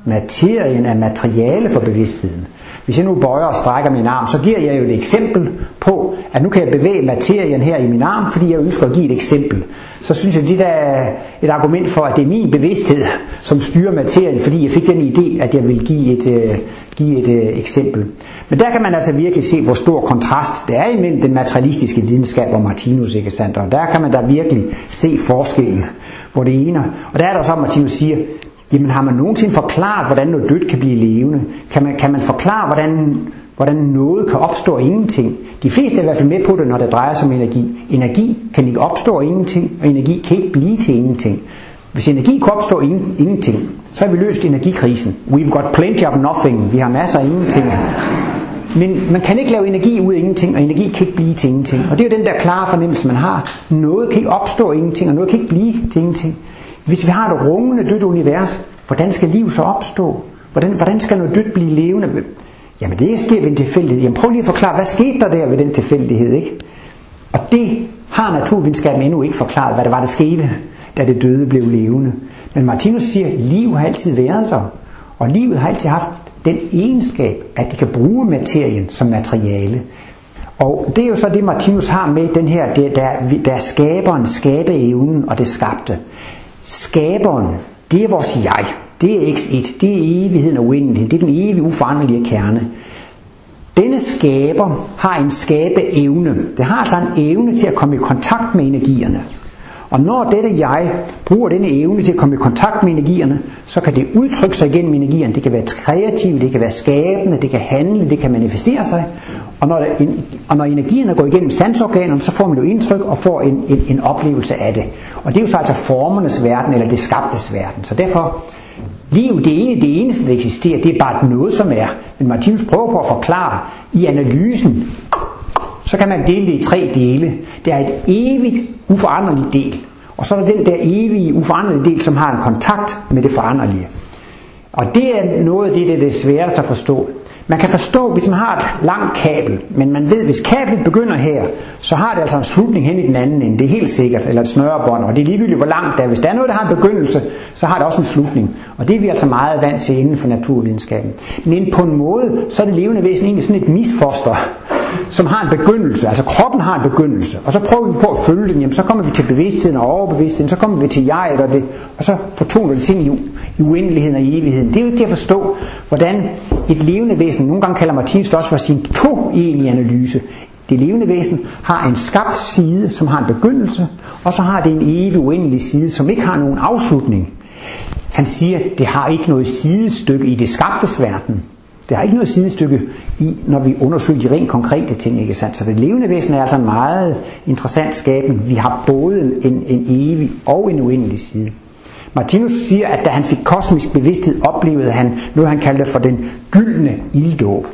Materien er materiale for bevidstheden. Hvis jeg nu bøjer og strækker min arm, så giver jeg jo et eksempel på, at nu kan jeg bevæge materien her i min arm, fordi jeg ønsker at give et eksempel. Så synes jeg, det er et argument for, at det er min bevidsthed, som styrer materien, fordi jeg fik den idé, at jeg vil give et, øh, give et øh, eksempel. Men der kan man altså virkelig se, hvor stor kontrast det er imellem den materialistiske videnskab og Martinus, ikke sandt? Og der kan man da virkelig se forskellen, hvor det ene. Og der er der så, at Martinus siger, Jamen har man nogensinde forklaret, hvordan noget dødt kan blive levende? Kan man, kan man forklare, hvordan, hvordan noget kan opstå af ingenting? De fleste er i hvert fald med på det, når det drejer sig om energi. Energi kan ikke opstå af ingenting, og energi kan ikke blive til ingenting. Hvis energi kan opstå ingen, ingenting, så har vi løst energikrisen. We've got plenty of nothing. Vi har masser af ingenting. Men man kan ikke lave energi ud af ingenting, og energi kan ikke blive til ingenting. Og det er jo den der klare fornemmelse, man har. Noget kan ikke opstå af ingenting, og noget kan ikke blive til ingenting. Hvis vi har et rungende dødt univers, hvordan skal liv så opstå? Hvordan, hvordan skal noget dødt blive levende? Jamen det sker ved en tilfældighed. Jamen prøv lige at forklare, hvad skete der der ved den tilfældighed? Ikke? Og det har naturvidenskaben endnu ikke forklaret, hvad det var, der skete, da det døde blev levende. Men Martinus siger, at liv har altid været der. Og livet har altid haft den egenskab, at det kan bruge materien som materiale. Og det er jo så det, Martinus har med den her, der, der, der skaberen, skabeevnen og det skabte. Skaberen, det er vores jeg. Det er X1. Det er evigheden og uendeligheden. Det er den evige uforanderlige kerne. Denne skaber har en skabeevne. Det har altså en evne til at komme i kontakt med energierne. Og når dette jeg bruger denne evne til at komme i kontakt med energierne, så kan det udtrykke sig igennem energierne. Det kan være kreativt, det kan være skabende, det kan handle, det kan manifestere sig. Og når, og når energierne går igennem sansorganerne, så får man jo indtryk og får en, en, en oplevelse af det. Og det er jo så altså formernes verden, eller det skabtes verden. Så derfor, liv, det, ene, det eneste, der eksisterer, det er bare noget, som er. Men Martinus prøver på at forklare i analysen, så kan man dele det i tre dele. Der er et evigt, uforanderligt del. Og så er der den der evige, uforanderlige del, som har en kontakt med det foranderlige. Og det er noget af det, der er det sværeste at forstå. Man kan forstå, hvis man har et langt kabel, men man ved, hvis kablet begynder her, så har det altså en slutning hen i den anden ende. Det er helt sikkert, eller et snørebånd, og det er ligegyldigt, hvor langt det er. Hvis der er noget, der har en begyndelse, så har det også en slutning. Og det er vi altså meget vant til inden for naturvidenskaben. Men på en måde, så er det levende væsen egentlig sådan et misfoster som har en begyndelse, altså kroppen har en begyndelse, og så prøver vi på at følge den, jamen så kommer vi til bevidstheden og overbevidstheden, så kommer vi til jeget og det, og så fortoner det ting i, i uendeligheden og i evigheden. Det er jo ikke at forstå, hvordan et levende væsen, nogle gange kalder Martinus også for sin to i analyse, det levende væsen har en skabt side, som har en begyndelse, og så har det en evig uendelig side, som ikke har nogen afslutning. Han siger, det har ikke noget sidestykke i det skabtes verden. Det har ikke noget sidestykke i, når vi undersøger de rent konkrete ting, ikke sandt? Så det levende væsen er altså en meget interessant skabning. Vi har både en, en evig og en uendelig side. Martinus siger, at da han fik kosmisk bevidsthed, oplevede han noget, han kaldte for den gyldne ilddåb.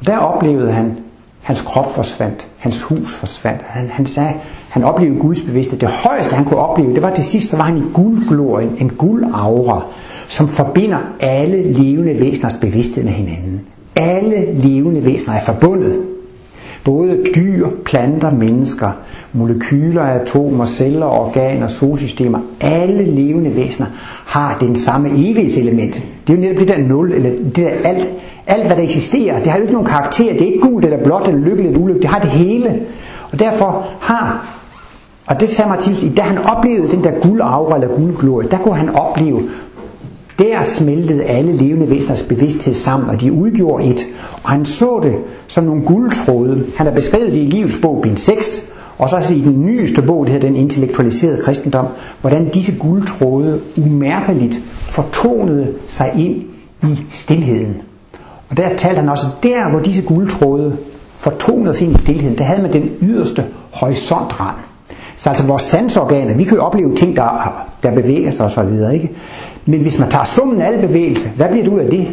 Og der oplevede han, hans krop forsvandt, hans hus forsvandt. Han, han sagde, han oplevede Guds bevidsthed. Det højeste, han kunne opleve, det var til sidst, så var han i guldglorien, en guldaura som forbinder alle levende væseners bevidsthed med hinanden. Alle levende væsener er forbundet. Både dyr, planter, mennesker, molekyler, atomer, celler, organer, solsystemer, alle levende væsener har den samme evighedselement. Det er jo netop det der nul, eller det der alt, alt hvad der eksisterer. Det har jo ikke nogen karakter, det er ikke gult eller blåt eller lykkeligt eller ulykkeligt, det har det hele. Og derfor har, og det sagde Martinus, da han oplevede den der guldaura eller guldglorie, der kunne han opleve, der smeltede alle levende væseners bevidsthed sammen, og de udgjorde et. Og han så det som nogle guldtråde. Han har beskrevet det i livets bog, bind 6, og så i den nyeste bog, det her den intellektualiserede kristendom, hvordan disse guldtråde umærkeligt fortonede sig ind i stillheden. Og der talte han også, der hvor disse guldtråde fortonede sig ind i stillheden, der havde man den yderste horisontrand. Så altså vores sansorganer, vi kan jo opleve ting, der, der bevæger sig osv. Ikke? Men hvis man tager summen af alle bevægelser, hvad bliver det ud af det?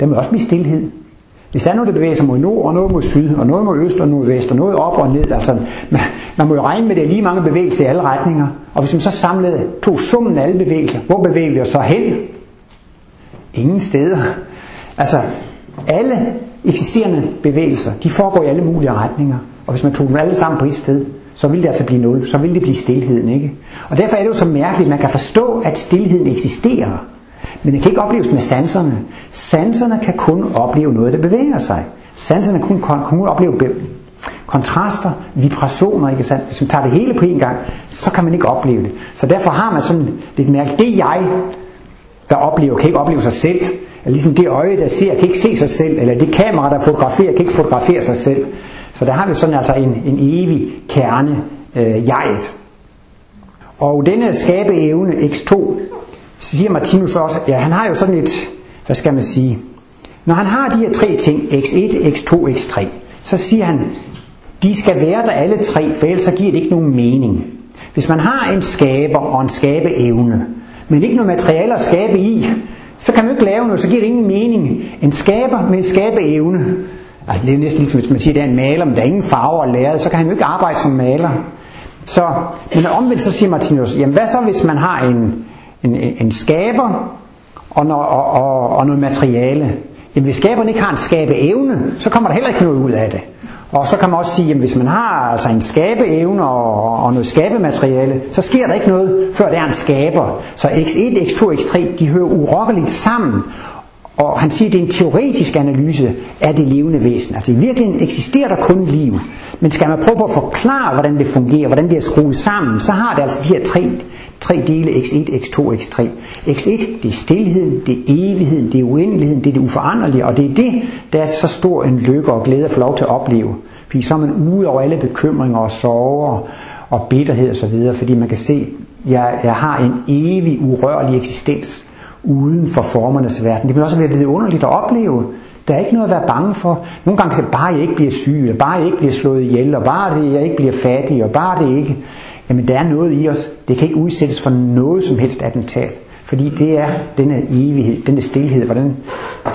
Der må også blive stillhed. Hvis der er noget, der bevæger sig mod nord, og noget mod syd, og noget mod øst og noget mod vest, og noget op og ned, altså man, man må jo regne med, at det er lige mange bevægelser i alle retninger. Og hvis man så samlede, tog summen af alle bevægelser, hvor bevæger vi os så hen? Ingen steder. Altså, alle eksisterende bevægelser, de foregår i alle mulige retninger. Og hvis man tog dem alle sammen på et sted, så vil det altså blive nul. Så vil det blive stillheden, ikke? Og derfor er det jo så mærkeligt, at man kan forstå, at stillheden eksisterer. Men det kan ikke opleves med sanserne. Sanserne kan kun opleve noget, der bevæger sig. Sanserne kan kun, kun opleve kontraster, vibrationer, ikke sandt? Hvis man tager det hele på en gang, så kan man ikke opleve det. Så derfor har man sådan lidt mærke, det jeg, der oplever, kan ikke opleve sig selv. Eller ligesom det øje, der ser, kan ikke se sig selv. Eller det kamera, der fotograferer, kan ikke fotografere sig selv. Så der har vi sådan altså en, en evig kerne, øh, jeget. Og denne skabeevne, x2, siger Martinus også, ja, han har jo sådan et, hvad skal man sige, når han har de her tre ting, x1, x2, x3, så siger han, de skal være der alle tre, for ellers så giver det ikke nogen mening. Hvis man har en skaber og en skabeevne, men ikke noget materiale at skabe i, så kan man ikke lave noget, så giver det ingen mening. En skaber med en skabeevne, Altså det er næsten ligesom hvis man siger, at det er en maler, men der er ingen farver og læret, så kan han jo ikke arbejde som maler. Så, men omvendt så siger Martinus, jamen hvad så hvis man har en, en, en skaber og, no, og, og, og noget materiale? Jamen hvis skaberen ikke har en skabeevne, så kommer der heller ikke noget ud af det. Og så kan man også sige, at hvis man har altså en skabeevne og, og noget skabemateriale, så sker der ikke noget, før der er en skaber. Så x1, x2, x3, de hører urokkeligt sammen. Og han siger, at det er en teoretisk analyse af det levende væsen. Altså i virkeligheden eksisterer der kun liv. Men skal man prøve på at forklare, hvordan det fungerer, hvordan det er skruet sammen, så har det altså de her tre, tre dele, x1, x2, x3. x1, det er stillheden, det er evigheden, det er uendeligheden, det er det uforanderlige, og det er det, der er så stor en lykke og glæde at få lov til at opleve. Fordi så er man ude over alle bekymringer og sorger og bitterhed osv., fordi man kan se, at jeg, jeg har en evig urørlig eksistens uden for formernes verden. Det kan også være vidunderligt at opleve. Der er ikke noget at være bange for. Nogle gange kan jeg, bare jeg ikke bliver syg, eller bare jeg ikke bliver slået ihjel, og bare det, jeg ikke bliver fattig, og bare det ikke. Jamen der er noget i os. Det kan ikke udsættes for noget som helst attentat. Fordi det er denne evighed, denne stillhed, hvordan,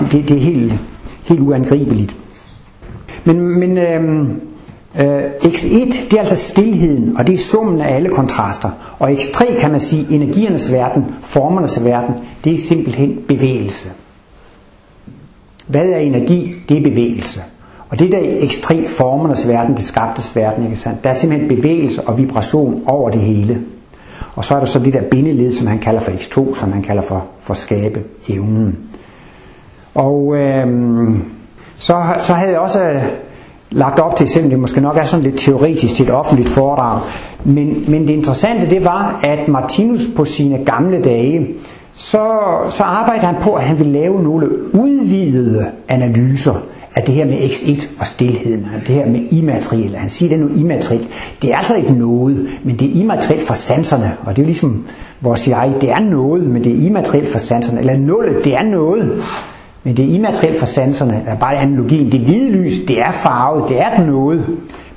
det, det, det er helt, helt uangribeligt. Men, men øhm, Øh, X1 det er altså stillheden, og det er summen af alle kontraster. Og X3 kan man sige energiernes verden, formernes verden, det er simpelthen bevægelse. Hvad er energi? Det er bevægelse. Og det der X3 formernes verden, det skabtes verden, ikke sandt? der er simpelthen bevægelse og vibration over det hele. Og så er der så det der bindeled, som han kalder for X2, som han kalder for, for skabe evnen. Og øh, så, så havde jeg også lagt op til, selvom det måske nok er sådan lidt teoretisk til et offentligt foredrag. Men, men det interessante det var, at Martinus på sine gamle dage, så, så arbejdede han på, at han ville lave nogle udvidede analyser af det her med X1 og stillheden, det her med immaterielle. Han siger, det er noget immaterielt. Det er altså ikke noget, men det er immaterielt for sanserne. Og det er ligesom vores jeg, det er noget, men det er immaterielt for sanserne. Eller nullet, det er noget, men det er immaterielt for sanserne. Er bare analogien. Det hvide lys, det er farvet, det er noget,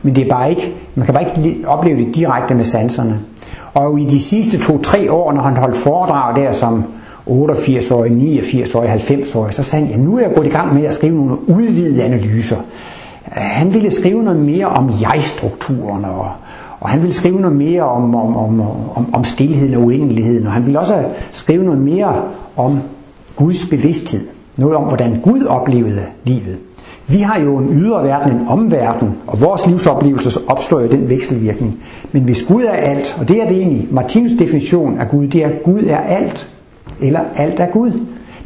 men det er bare ikke, man kan bare ikke opleve det direkte med sanserne. Og i de sidste to-tre år, når han holdt foredrag der som 88-årig, 89-årig, 90-årig, så sagde han, ja, nu er jeg gået i gang med at skrive nogle udvidede analyser. Han ville skrive noget mere om jeg-strukturen, og, og han ville skrive noget mere om, om, om, om, om stillheden og uendeligheden, og han ville også skrive noget mere om Guds bevidsthed. Noget om, hvordan Gud oplevede livet. Vi har jo en ydre verden, en omverden, og vores livsoplevelse opstår jo den vekselvirkning. Men hvis Gud er alt, og det er det egentlig, Martinus definition af Gud, det er, at Gud er alt, eller alt er Gud.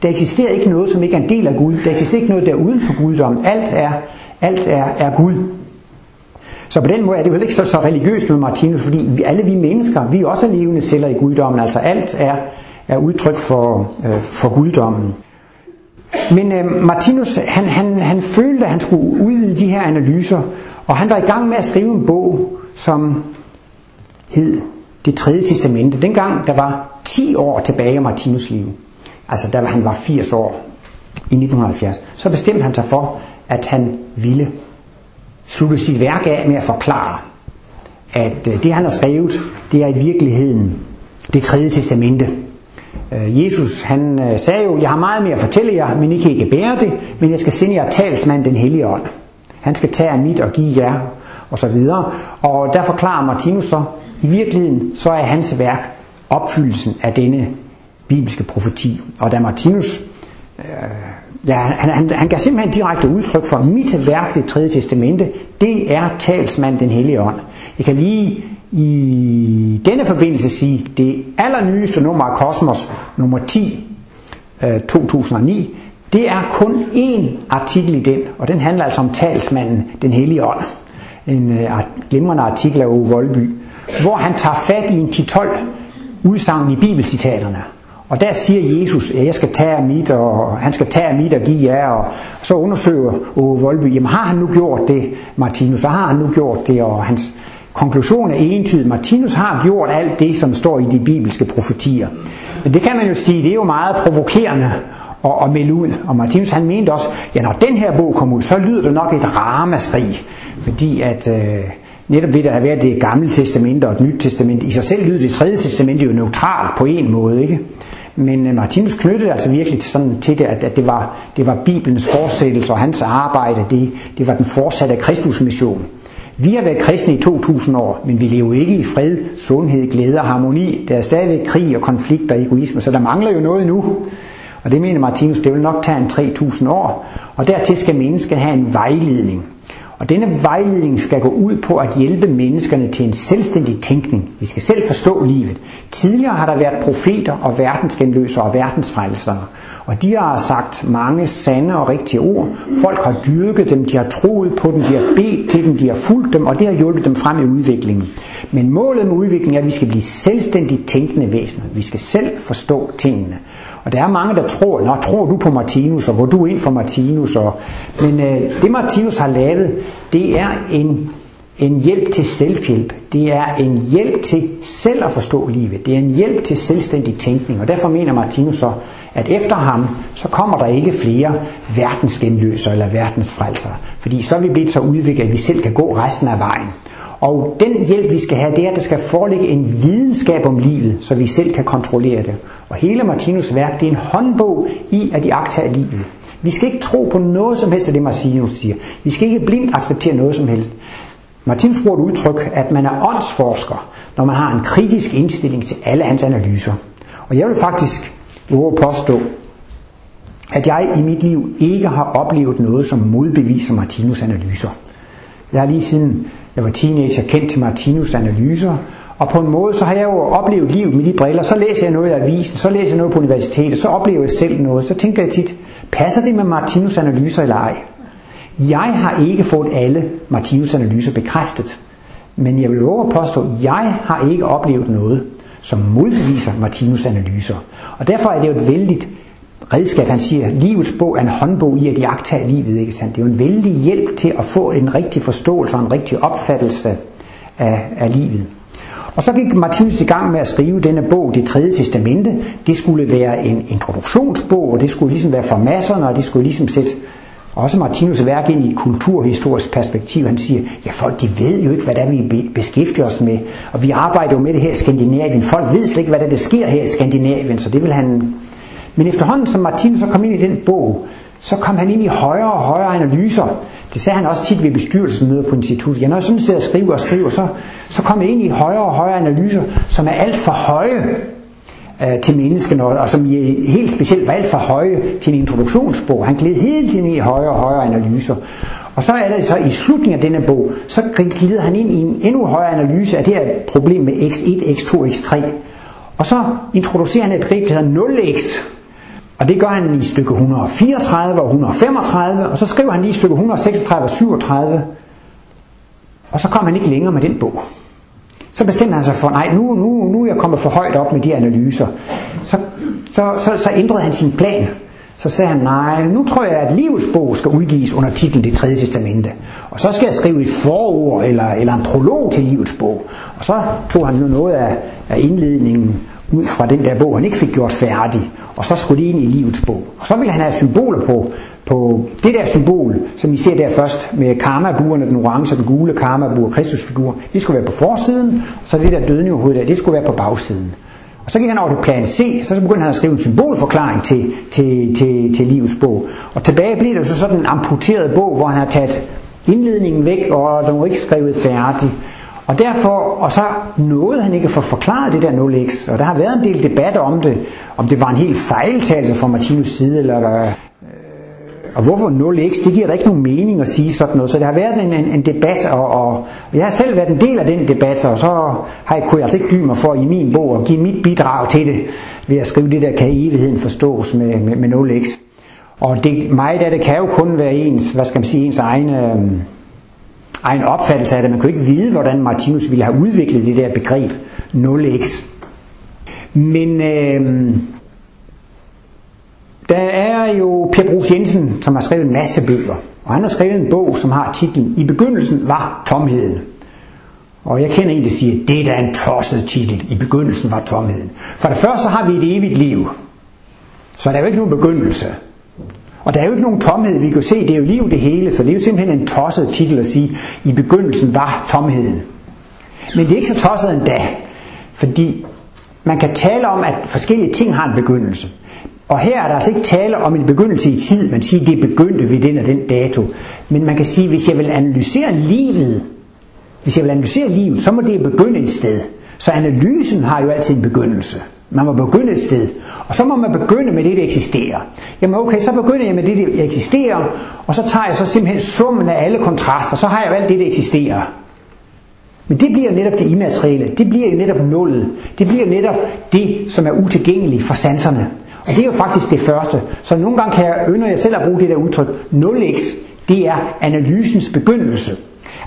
Der eksisterer ikke noget, som ikke er en del af Gud. Der eksisterer ikke noget, der er uden for guddommen. Alt er, alt er, er Gud. Så på den måde er det jo heller ikke så, så religiøst med Martinus, fordi vi, alle vi mennesker, vi er også levende celler i guddommen. Altså alt er, er udtryk for, øh, for guddommen. Men øh, Martinus, han, han, han følte, at han skulle udvide de her analyser, og han var i gang med at skrive en bog, som hed Det tredje testamente. Dengang der var 10 år tilbage af Martinus liv, altså da han var 80 år i 1970, så bestemte han sig for, at han ville slutte sit værk af med at forklare, at øh, det han har skrevet, det er i virkeligheden det tredje testamente. Øh, Jesus han øh, sagde jo, jeg har meget mere at fortælle jer, men I kan ikke bære det, men jeg skal sende jer talsmand den hellige ånd. Han skal tage mit og give jer, og så videre. Og der forklarer Martinus så, i virkeligheden så er hans værk opfyldelsen af denne bibelske profeti. Og da Martinus, øh, ja, han, han, han gav simpelthen direkte udtryk for, mit værk, det tredje testamente, det er talsmand den hellige ånd. Jeg kan lige i denne forbindelse sige, det allernyeste nummer af Kosmos, nummer 10, 2009, øh, det er kun én artikel i den, og den handler altså om talsmanden, den hellige ånd. En øh, glimrende artikel af Ove Voldby, hvor han tager fat i en 10-12 udsagn i bibelcitaterne. Og der siger Jesus, at jeg skal tage mit, og han skal tage mit og give jer. Og så undersøger Ove Voldby, jamen har han nu gjort det, Martinus? Så har han nu gjort det, og hans Konklusionen er entydig. Martinus har gjort alt det, som står i de bibelske profetier. Men det kan man jo sige, det er jo meget provokerende at, at melde ud. Og Martinus han mente også, ja når den her bog kom ud, så lyder det nok et ramaskrig. Fordi at øh, netop ved at have været det gamle testamente og det nyt testamente, i sig selv lyder det tredje testamente jo neutralt på en måde, ikke? Men øh, Martinus knyttede altså virkelig sådan til det, at, at det, var, det var Bibelens fortsættelse og hans arbejde, det, det var den fortsatte Kristusmission. Vi har været kristne i 2000 år, men vi lever ikke i fred, sundhed, glæde og harmoni. Der er stadigvæk krig og konflikt og egoisme, så der mangler jo noget nu. Og det mener Martinus, det vil nok tage en 3000 år. Og dertil skal mennesket have en vejledning. Og denne vejledning skal gå ud på at hjælpe menneskerne til en selvstændig tænkning. Vi skal selv forstå livet. Tidligere har der været profeter og verdensgenløsere og verdensfrelsere. Og de har sagt mange sande og rigtige ord. Folk har dyrket dem, de har troet på dem, de har bedt til dem, de har fulgt dem, og det har hjulpet dem frem i udviklingen. Men målet med udviklingen er, at vi skal blive selvstændigt tænkende væsener. Vi skal selv forstå tingene. Og der er mange, der tror, Nå, tror du på Martinus, og hvor du ind for Martinus? Og... Men øh, det Martinus har lavet, det er en, en hjælp til selvhjælp. Det er en hjælp til selv at forstå livet. Det er en hjælp til selvstændig tænkning. Og derfor mener Martinus så, at efter ham, så kommer der ikke flere verdensgenløsere eller verdensfrelsere. Fordi så er vi blevet så udviklet, at vi selv kan gå resten af vejen. Og den hjælp, vi skal have, det er, at der skal foreligge en videnskab om livet, så vi selv kan kontrollere det. Og hele Martinus værk, det er en håndbog i at iagtage livet. Vi skal ikke tro på noget som helst af det, Martinus siger. Vi skal ikke blindt acceptere noget som helst. Martins bruger et udtryk, at man er åndsforsker, når man har en kritisk indstilling til alle hans analyser. Og jeg vil faktisk våge påstå, at jeg i mit liv ikke har oplevet noget, som modbeviser Martinus analyser. Jeg har lige siden jeg var teenager kendt til Martinus analyser, og på en måde, så har jeg jo oplevet livet med de briller. Så læser jeg noget i avisen, så læser jeg noget på universitetet, så oplever jeg selv noget. Så tænker jeg tit, passer det med Martinus analyser eller ej? Jeg har ikke fået alle Martinus analyser bekræftet, men jeg vil love at påstå, at jeg har ikke oplevet noget, som modbeviser Martinus analyser. Og derfor er det jo et vældigt redskab. Han siger, livets bog er en håndbog i at jagte livet. Ikke sandt? Det er jo en vældig hjælp til at få en rigtig forståelse og en rigtig opfattelse af, af livet. Og så gik Martinus i gang med at skrive denne bog, Det tredje testamente. Det skulle være en introduktionsbog, og det skulle ligesom være for masserne, og det skulle ligesom sætte også Martinus værk ind i et kulturhistorisk perspektiv. Han siger, ja folk de ved jo ikke, hvad det er, vi beskæftiger os med. Og vi arbejder jo med det her i Skandinavien. Folk ved slet ikke, hvad der, der sker her i Skandinavien, så det vil han... Men efterhånden, som Martinus så kom ind i den bog, så kom han ind i højere og højere analyser. Det sagde han også tit ved bestyrelsesmøder på instituttet. Ja, når jeg sådan sidder og skriver og skriver, så, så kom jeg ind i højere og højere analyser, som er alt for høje øh, til menneskene, og, og som i, helt specielt var alt for høje til en introduktionsbog. Han gled hele tiden i højere og højere analyser. Og så er det så i slutningen af denne bog, så glider han ind i en endnu højere analyse af det her problem med x1, x2, x3. Og så introducerer han et begreb, der hedder 0x, og det gør han i stykke 134 og 135, og så skriver han lige i stykke 136 og 37, og så kommer han ikke længere med den bog. Så bestemmer han sig for, nej, nu, nu, nu er jeg kommet for højt op med de analyser. Så, så, så, så ændrede han sin plan. Så sagde han, nej, nu tror jeg, at livets bog skal udgives under titlen Det tredje testamente. Og så skal jeg skrive et forord eller, eller en prolog til livets bog. Og så tog han nu noget af, af indledningen ud fra den der bog, han ikke fik gjort færdig, og så skulle det ind i livets bog. Og så ville han have symboler på, på det der symbol, som I ser der først, med karmabuerne, den orange og den gule karmabur, Kristusfigur, det skulle være på forsiden, og så det der dødende der, det skulle være på bagsiden. Og så gik han over til plan C, så begyndte han at skrive en symbolforklaring til, til, til, til livets bog. Og tilbage blev det så sådan en amputeret bog, hvor han har taget indledningen væk, og den var ikke skrevet færdig. Og derfor, og så nåede han ikke at få forklaret det der 0x, og der har været en del debat om det, om det var en helt fejltagelse fra Martinus side, eller og hvorfor 0x, det giver da ikke nogen mening at sige sådan noget. Så der har været en, en, en debat, og, og jeg har selv været en del af den debat, og så har jeg, kunne jeg altså ikke dybe mig for i min bog at give mit bidrag til det, ved at skrive det der, kan evigheden forstås med, med, med 0x. Og det, meget af det kan jo kun være ens, hvad skal man sige, ens egne... Øh, egen opfattelse af det. Man kan ikke vide, hvordan Martinus ville have udviklet det der begreb 0x. Men øh, der er jo Per Brugs Jensen, som har skrevet en masse bøger. Og han har skrevet en bog, som har titlen I begyndelsen var tomheden. Og jeg kender en, der siger, det er da en tosset titel. I begyndelsen var tomheden. For det første så har vi et evigt liv. Så der er jo ikke nogen begyndelse. Og der er jo ikke nogen tomhed, vi kan se, det er jo liv det hele, så det er jo simpelthen en tosset titel at sige, i begyndelsen var tomheden. Men det er ikke så tosset endda, fordi man kan tale om, at forskellige ting har en begyndelse. Og her er der altså ikke tale om en begyndelse i tid, man siger, det begyndte ved den og den dato. Men man kan sige, hvis jeg vil analysere livet, hvis jeg vil analysere livet, så må det begynde et sted. Så analysen har jo altid en begyndelse. Man må begynde et sted, og så må man begynde med det, der eksisterer. Jamen okay, så begynder jeg med det, der eksisterer, og så tager jeg så simpelthen summen af alle kontraster, så har jeg jo alt det, der eksisterer. Men det bliver netop det immaterielle, det bliver jo netop nullet, det bliver netop det, som er utilgængeligt for sanserne. Og det er jo faktisk det første. Så nogle gange kan jeg ønske jeg selv at bruge det der udtryk, 0x, det er analysens begyndelse.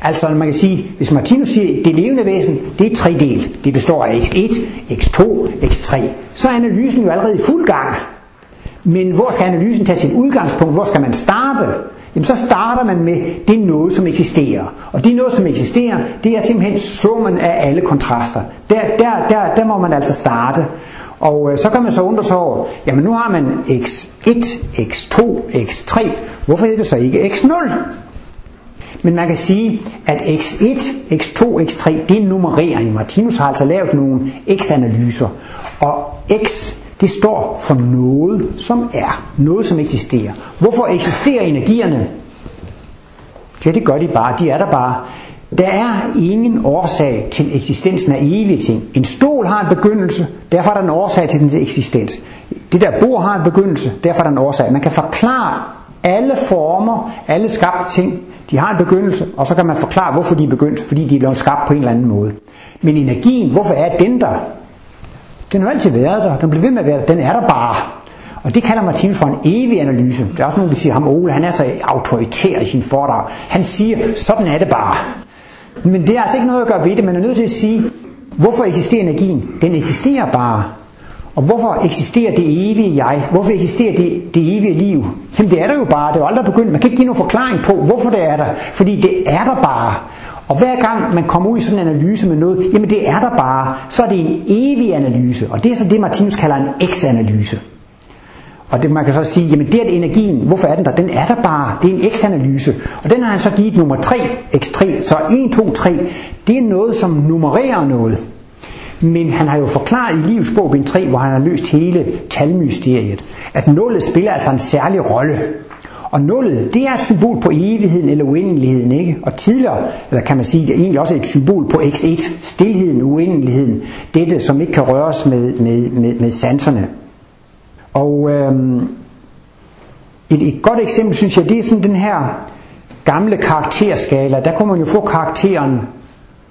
Altså man kan sige, hvis Martinus siger, at det levende væsen, det er tredelt. Det består af x1, x2, x3. Så er analysen jo allerede i fuld gang. Men hvor skal analysen tage sit udgangspunkt? Hvor skal man starte? Jamen så starter man med det noget, som eksisterer. Og det noget, som eksisterer, det er simpelthen summen af alle kontraster. Der, der, der, der må man altså starte. Og øh, så kan man så undre sig over, jamen nu har man x1, x2, x3. Hvorfor hedder det så ikke x0? Men man kan sige, at x1, x2, x3, det er nummerering. Martinus har altså lavet nogle x-analyser. Og x, det står for noget, som er. Noget, som eksisterer. Hvorfor eksisterer energierne? Ja, det gør de bare. De er der bare. Der er ingen årsag til eksistensen af evige ting. En stol har en begyndelse, derfor er der en årsag til dens eksistens. Det der bord har en begyndelse, derfor er der en årsag. Man kan forklare alle former, alle skabte ting, de har en begyndelse, og så kan man forklare, hvorfor de er begyndt, fordi de er blevet skabt på en eller anden måde. Men energien, hvorfor er den der? Den har altid været der, den bliver ved med at være der, den er der bare. Og det kalder Martinus for en evig analyse. Der er også nogen, der siger, ham Ole, han er så autoritær i sin foredrag. Han siger, sådan er det bare. Men det er altså ikke noget at gøre ved det. Man er nødt til at sige, hvorfor eksisterer energien? Den eksisterer bare. Og hvorfor eksisterer det evige jeg? Hvorfor eksisterer det, det evige liv? Jamen det er der jo bare, det er jo aldrig begyndt. Man kan ikke give nogen forklaring på, hvorfor det er der. Fordi det er der bare. Og hver gang man kommer ud i sådan en analyse med noget, jamen det er der bare, så er det en evig analyse. Og det er så det, Martinus kalder en x-analyse. Og det, man kan så sige, jamen det er energien, hvorfor er den der? Den er der bare, det er en x-analyse. Og den har han så givet nummer 3, x3. Så 1, 2, 3, det er noget, som nummererer noget. Men han har jo forklaret i livets bog, bind 3, hvor han har løst hele talmysteriet, at nullet spiller altså en særlig rolle. Og nullet, det er et symbol på evigheden eller uendeligheden, ikke? Og tidligere, eller kan man sige, det er egentlig også et symbol på x1, stilheden, uendeligheden, dette som ikke kan røres med, med, med, med sanserne. Og øhm, et, et godt eksempel, synes jeg, det er sådan den her gamle karakterskala. Der kunne man jo få karakteren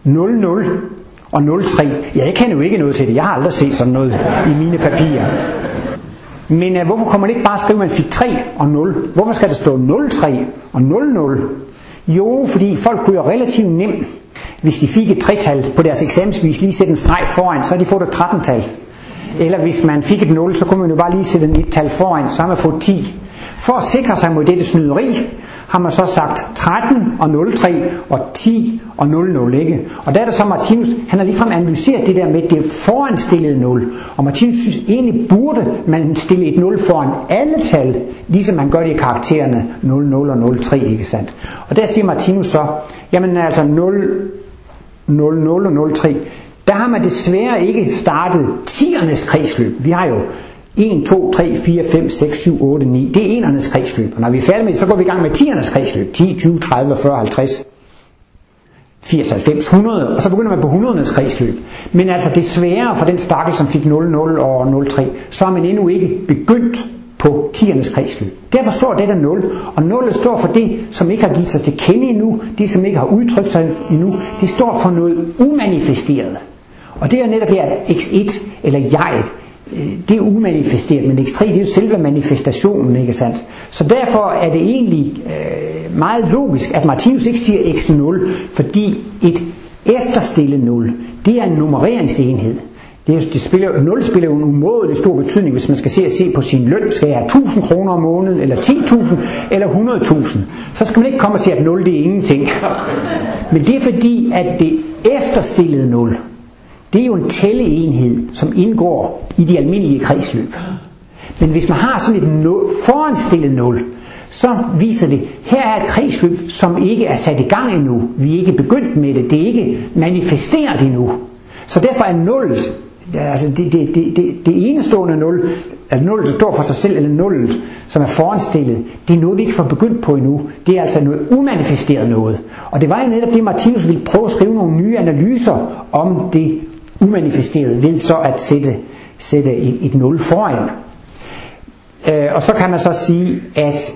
00 og 03. Ja, jeg kender jo ikke noget til det. Jeg har aldrig set sådan noget i mine papirer. Men øh, hvorfor kommer man ikke bare skrive, at man fik 3 og 0? Hvorfor skal der stå 03 og 00? Jo, fordi folk kunne jo relativt nemt, hvis de fik et tretal på deres eksamensvis, lige sætte en streg foran, så har de fået et 13-tal. Eller hvis man fik et 0, så kunne man jo bare lige sætte et tal foran, så har man fået 10. For at sikre sig mod dette snyderi, har man så sagt 13 og 03 og 10 og 00, ikke? Og der er det så Martinus, han har ligefrem analyseret det der med det foranstillede 0. Og Martinus synes egentlig burde man stille et 0 foran alle tal, ligesom man gør det i karaktererne 00 og 03, ikke sandt? Og der siger Martinus så, jamen altså 0, 00 og 03, der har man desværre ikke startet tiernes kredsløb. Vi har jo 1, 2, 3, 4, 5, 6, 7, 8, 9. Det er enernes kredsløb. Og når vi er færdige med det, så går vi i gang med tiernes kredsløb. 10, 20, 30, 40, 50, 80, 90, 100. Og så begynder man på 100'ernes kredsløb. Men altså desværre for den stakkel, som fik 0, 0 og 03, så har man endnu ikke begyndt på tiernes kredsløb. Derfor står det der 0, og 0 står for det, som ikke har givet sig til kende endnu, det som ikke har udtrykt sig endnu, det står for noget umanifesteret. Og det er netop her, at x1 eller jeg, øh, det er umanifesteret, men x3 det er jo selve manifestationen, ikke sandt? Så derfor er det egentlig øh, meget logisk, at Martinus ikke siger x0, fordi et efterstille 0, det er en nummereringsenhed. Det, det spiller, 0 spiller jo en umådelig stor betydning, hvis man skal se, se på sin løn. Skal jeg have 1000 kroner om måneden, eller 10.000, eller 100.000? Så skal man ikke komme og sige, at 0 det er ingenting. Men det er fordi, at det efterstillede 0, det er jo en tælleenhed, som indgår i de almindelige kredsløb. Men hvis man har sådan et nul, foranstillet 0, så viser det, her er et kredsløb, som ikke er sat i gang endnu. Vi er ikke begyndt med det. Det er ikke manifesteret endnu. Så derfor er 0, altså det, det, det, det, det enestående 0, altså 0, der står for sig selv, eller 0, som er foranstillet, det er noget, vi ikke får begyndt på endnu. Det er altså noget umanifesteret noget. Og det var jo netop det, Martinus ville prøve at skrive nogle nye analyser om det umanifesteret ved så at sætte, sætte et, et nul foran. Øh, og så kan man så sige, at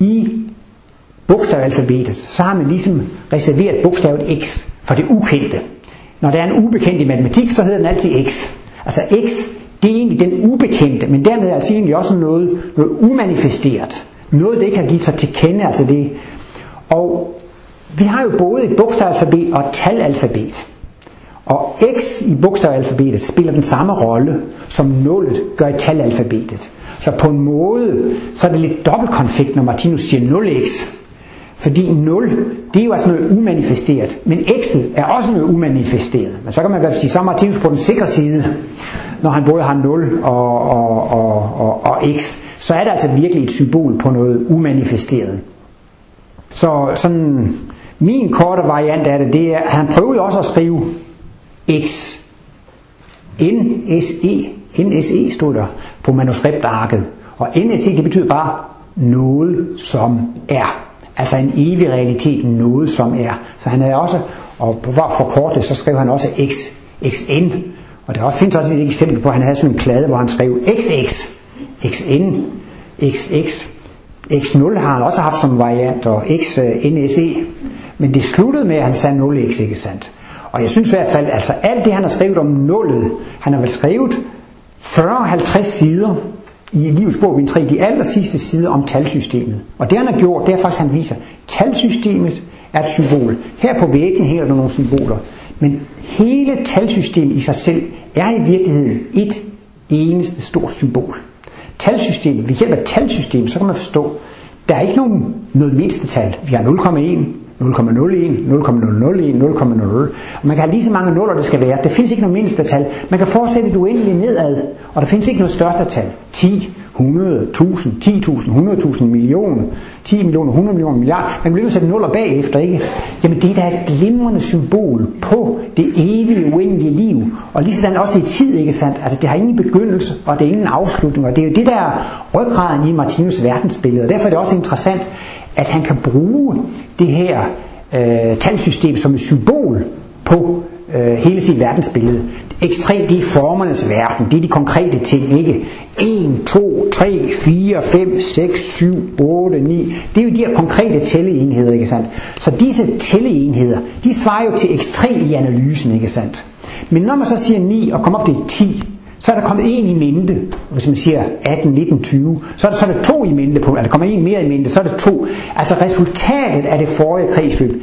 i bogstavalfabetet, så har man ligesom reserveret bogstavet x for det ukendte. Når der er en ubekendt i matematik, så hedder den altid x. Altså x, det er egentlig den ubekendte, men dermed altså egentlig også noget, noget umanifesteret. Noget, det ikke har givet sig til kende, altså det. Og vi har jo både et bogstavalfabet og et talalfabet. Og X i bogstavalfabetet spiller den samme rolle, som nullet gør i talalfabetet. Så på en måde, så er det lidt dobbeltkonflikt, når Martinus siger 0x. Fordi 0, det er jo altså noget umanifesteret. Men x'et er også noget umanifesteret. Men så kan man sige, så er Martinus på den sikre side, når han både har 0 og, og, og, og, og x. Så er det altså virkelig et symbol på noget umanifesteret. Så sådan, min korte variant af det, det er, han prøvede også at skrive X. NSE, NSE stod der på manuskriptarket. Og NSE det betyder bare noget som er. Altså en evig realitet, noget som er. Så han havde også, og for at kort så skrev han også X, XN. Og der findes også et eksempel på, at han havde sådan en klade, hvor han skrev XX, XN, XX. X0 har han også haft som variant, og X, øh, NSE. Men det sluttede med, at han sagde 0x, ikke sandt? Og jeg synes i hvert fald, altså alt det han har skrevet om nullet, han har vel skrevet 40-50 sider i livets bog, min 3, de aller sidste sider om talsystemet. Og det han har gjort, det er faktisk, at han viser, at talsystemet er et symbol. Her på væggen hænger der nogle symboler. Men hele talsystemet i sig selv er i virkeligheden et eneste stort symbol. Talsystemet, ved hjælp af talsystemet, så kan man forstå, der er ikke nogen noget mindste tal. Vi har 0,1, 0,01, 0,001, 0,00. Og man kan have lige så mange nuller, det skal være. Der findes ikke noget mindste tal. Man kan fortsætte det uendeligt nedad, og der findes ikke noget største tal. 10, 100, 1000, 10.000, 100.000, millioner, 10 millioner, 100 millioner, milliarder. Man kan blive sætte nuller bagefter, ikke? Jamen det er da et glimrende symbol på det evige, uendelige liv. Og lige sådan også i tid, ikke sandt? Altså det har ingen begyndelse, og det er ingen afslutning. Og det er jo det der ryggraden i Martinus verdensbillede. Og derfor er det også interessant, at han kan bruge det her øh, talsystem som et symbol på øh, hele sit verdensbillede. Ekstremt, det er formernes verden, det er de konkrete ting, ikke? 1, 2, 3, 4, 5, 6, 7, 8, 9. Det er jo de her konkrete tælleenheder, ikke sandt? Så disse tælleenheder, de svarer jo til ekstrem i analysen, ikke sandt? Men når man så siger 9 og kommer op til 10, så er der kommet en i mente, hvis man siger 18, 19, 20, så er der, så er der to i mente på, altså kommer en mere i mente, så er der to. Altså resultatet af det forrige kredsløb,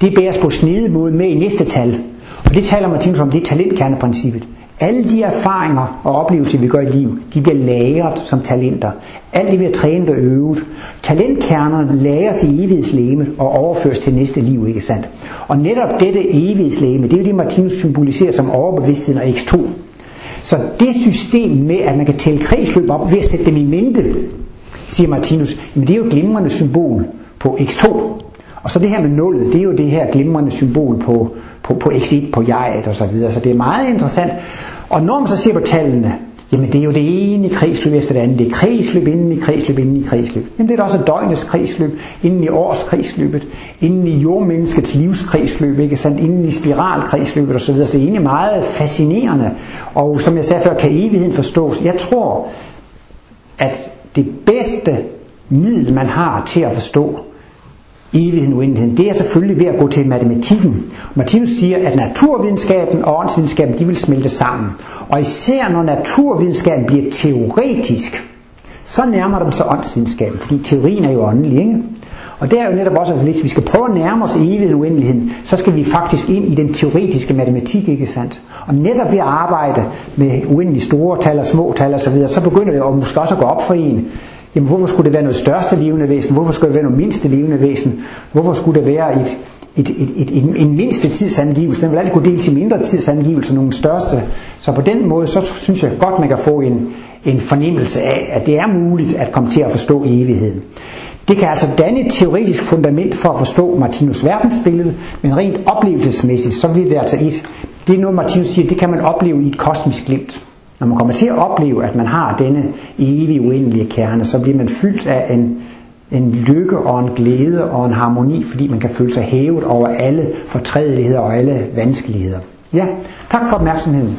det bæres på snede måde med i næste tal. Og det taler Martinus om, det er talentkerneprincippet. Alle de erfaringer og oplevelser, vi gør i liv, de bliver lagret som talenter. Alt det, vi har trænet og øvet. Talentkernerne lagres i evighedslæme og overføres til næste liv, ikke sandt? Og netop dette evighedslæme, det er jo det, Martinus symboliserer som overbevidstheden og X2. Så det system med, at man kan tælle kredsløb op ved at sætte dem i mente, siger Martinus, men det er jo et glimrende symbol på X2. Og så det her med nullet, det er jo det her glimrende symbol på, på, på X1, på jeget og så videre. Så det er meget interessant. Og når man så ser på tallene, jamen det er jo det ene kredsløb efter det andet. Det er kredsløb inden i kredsløb inden i kredsløb. Jamen det er også døgnets kredsløb, inden i årskredsløbet, inden i jordmenneskets livskredsløb, ikke sandt? inden i spiralkredsløbet osv. Så, så det er egentlig meget fascinerende. Og som jeg sagde før, kan evigheden forstås. Jeg tror, at det bedste middel, man har til at forstå evigheden, uendeligheden, det er selvfølgelig ved at gå til matematikken. Martinus siger, at naturvidenskaben og åndsvidenskaben, de vil smelte sammen. Og især når naturvidenskaben bliver teoretisk, så nærmer den sig åndsvidenskaben, fordi teorien er jo åndelig, ikke? Og det er jo netop også, at hvis vi skal prøve at nærme os evigheden uendeligheden, så skal vi faktisk ind i den teoretiske matematik, ikke sandt? Og netop ved at arbejde med uendelig store tal og små tal og så videre, så begynder det jo måske også at gå op for en, Jamen hvorfor skulle det være noget største levende væsen? Hvorfor skulle det være noget mindste levende væsen? Hvorfor skulle det være et, et, et, et, en, en mindste tidsangivelse? Den vil altid kunne deles i mindre tidsangivelse, nogle største. Så på den måde, så synes jeg godt, man kan få en, en fornemmelse af, at det er muligt at komme til at forstå evigheden. Det kan altså danne et teoretisk fundament for at forstå Martinus verdensbillede, men rent oplevelsesmæssigt, så vil det altså et, det er noget Martinus siger, det kan man opleve i et kosmisk glimt. Når man kommer til at opleve, at man har denne evige uendelige kerne, så bliver man fyldt af en, en lykke og en glæde og en harmoni, fordi man kan føle sig hævet over alle fortrædeligheder og alle vanskeligheder. Ja, tak for opmærksomheden.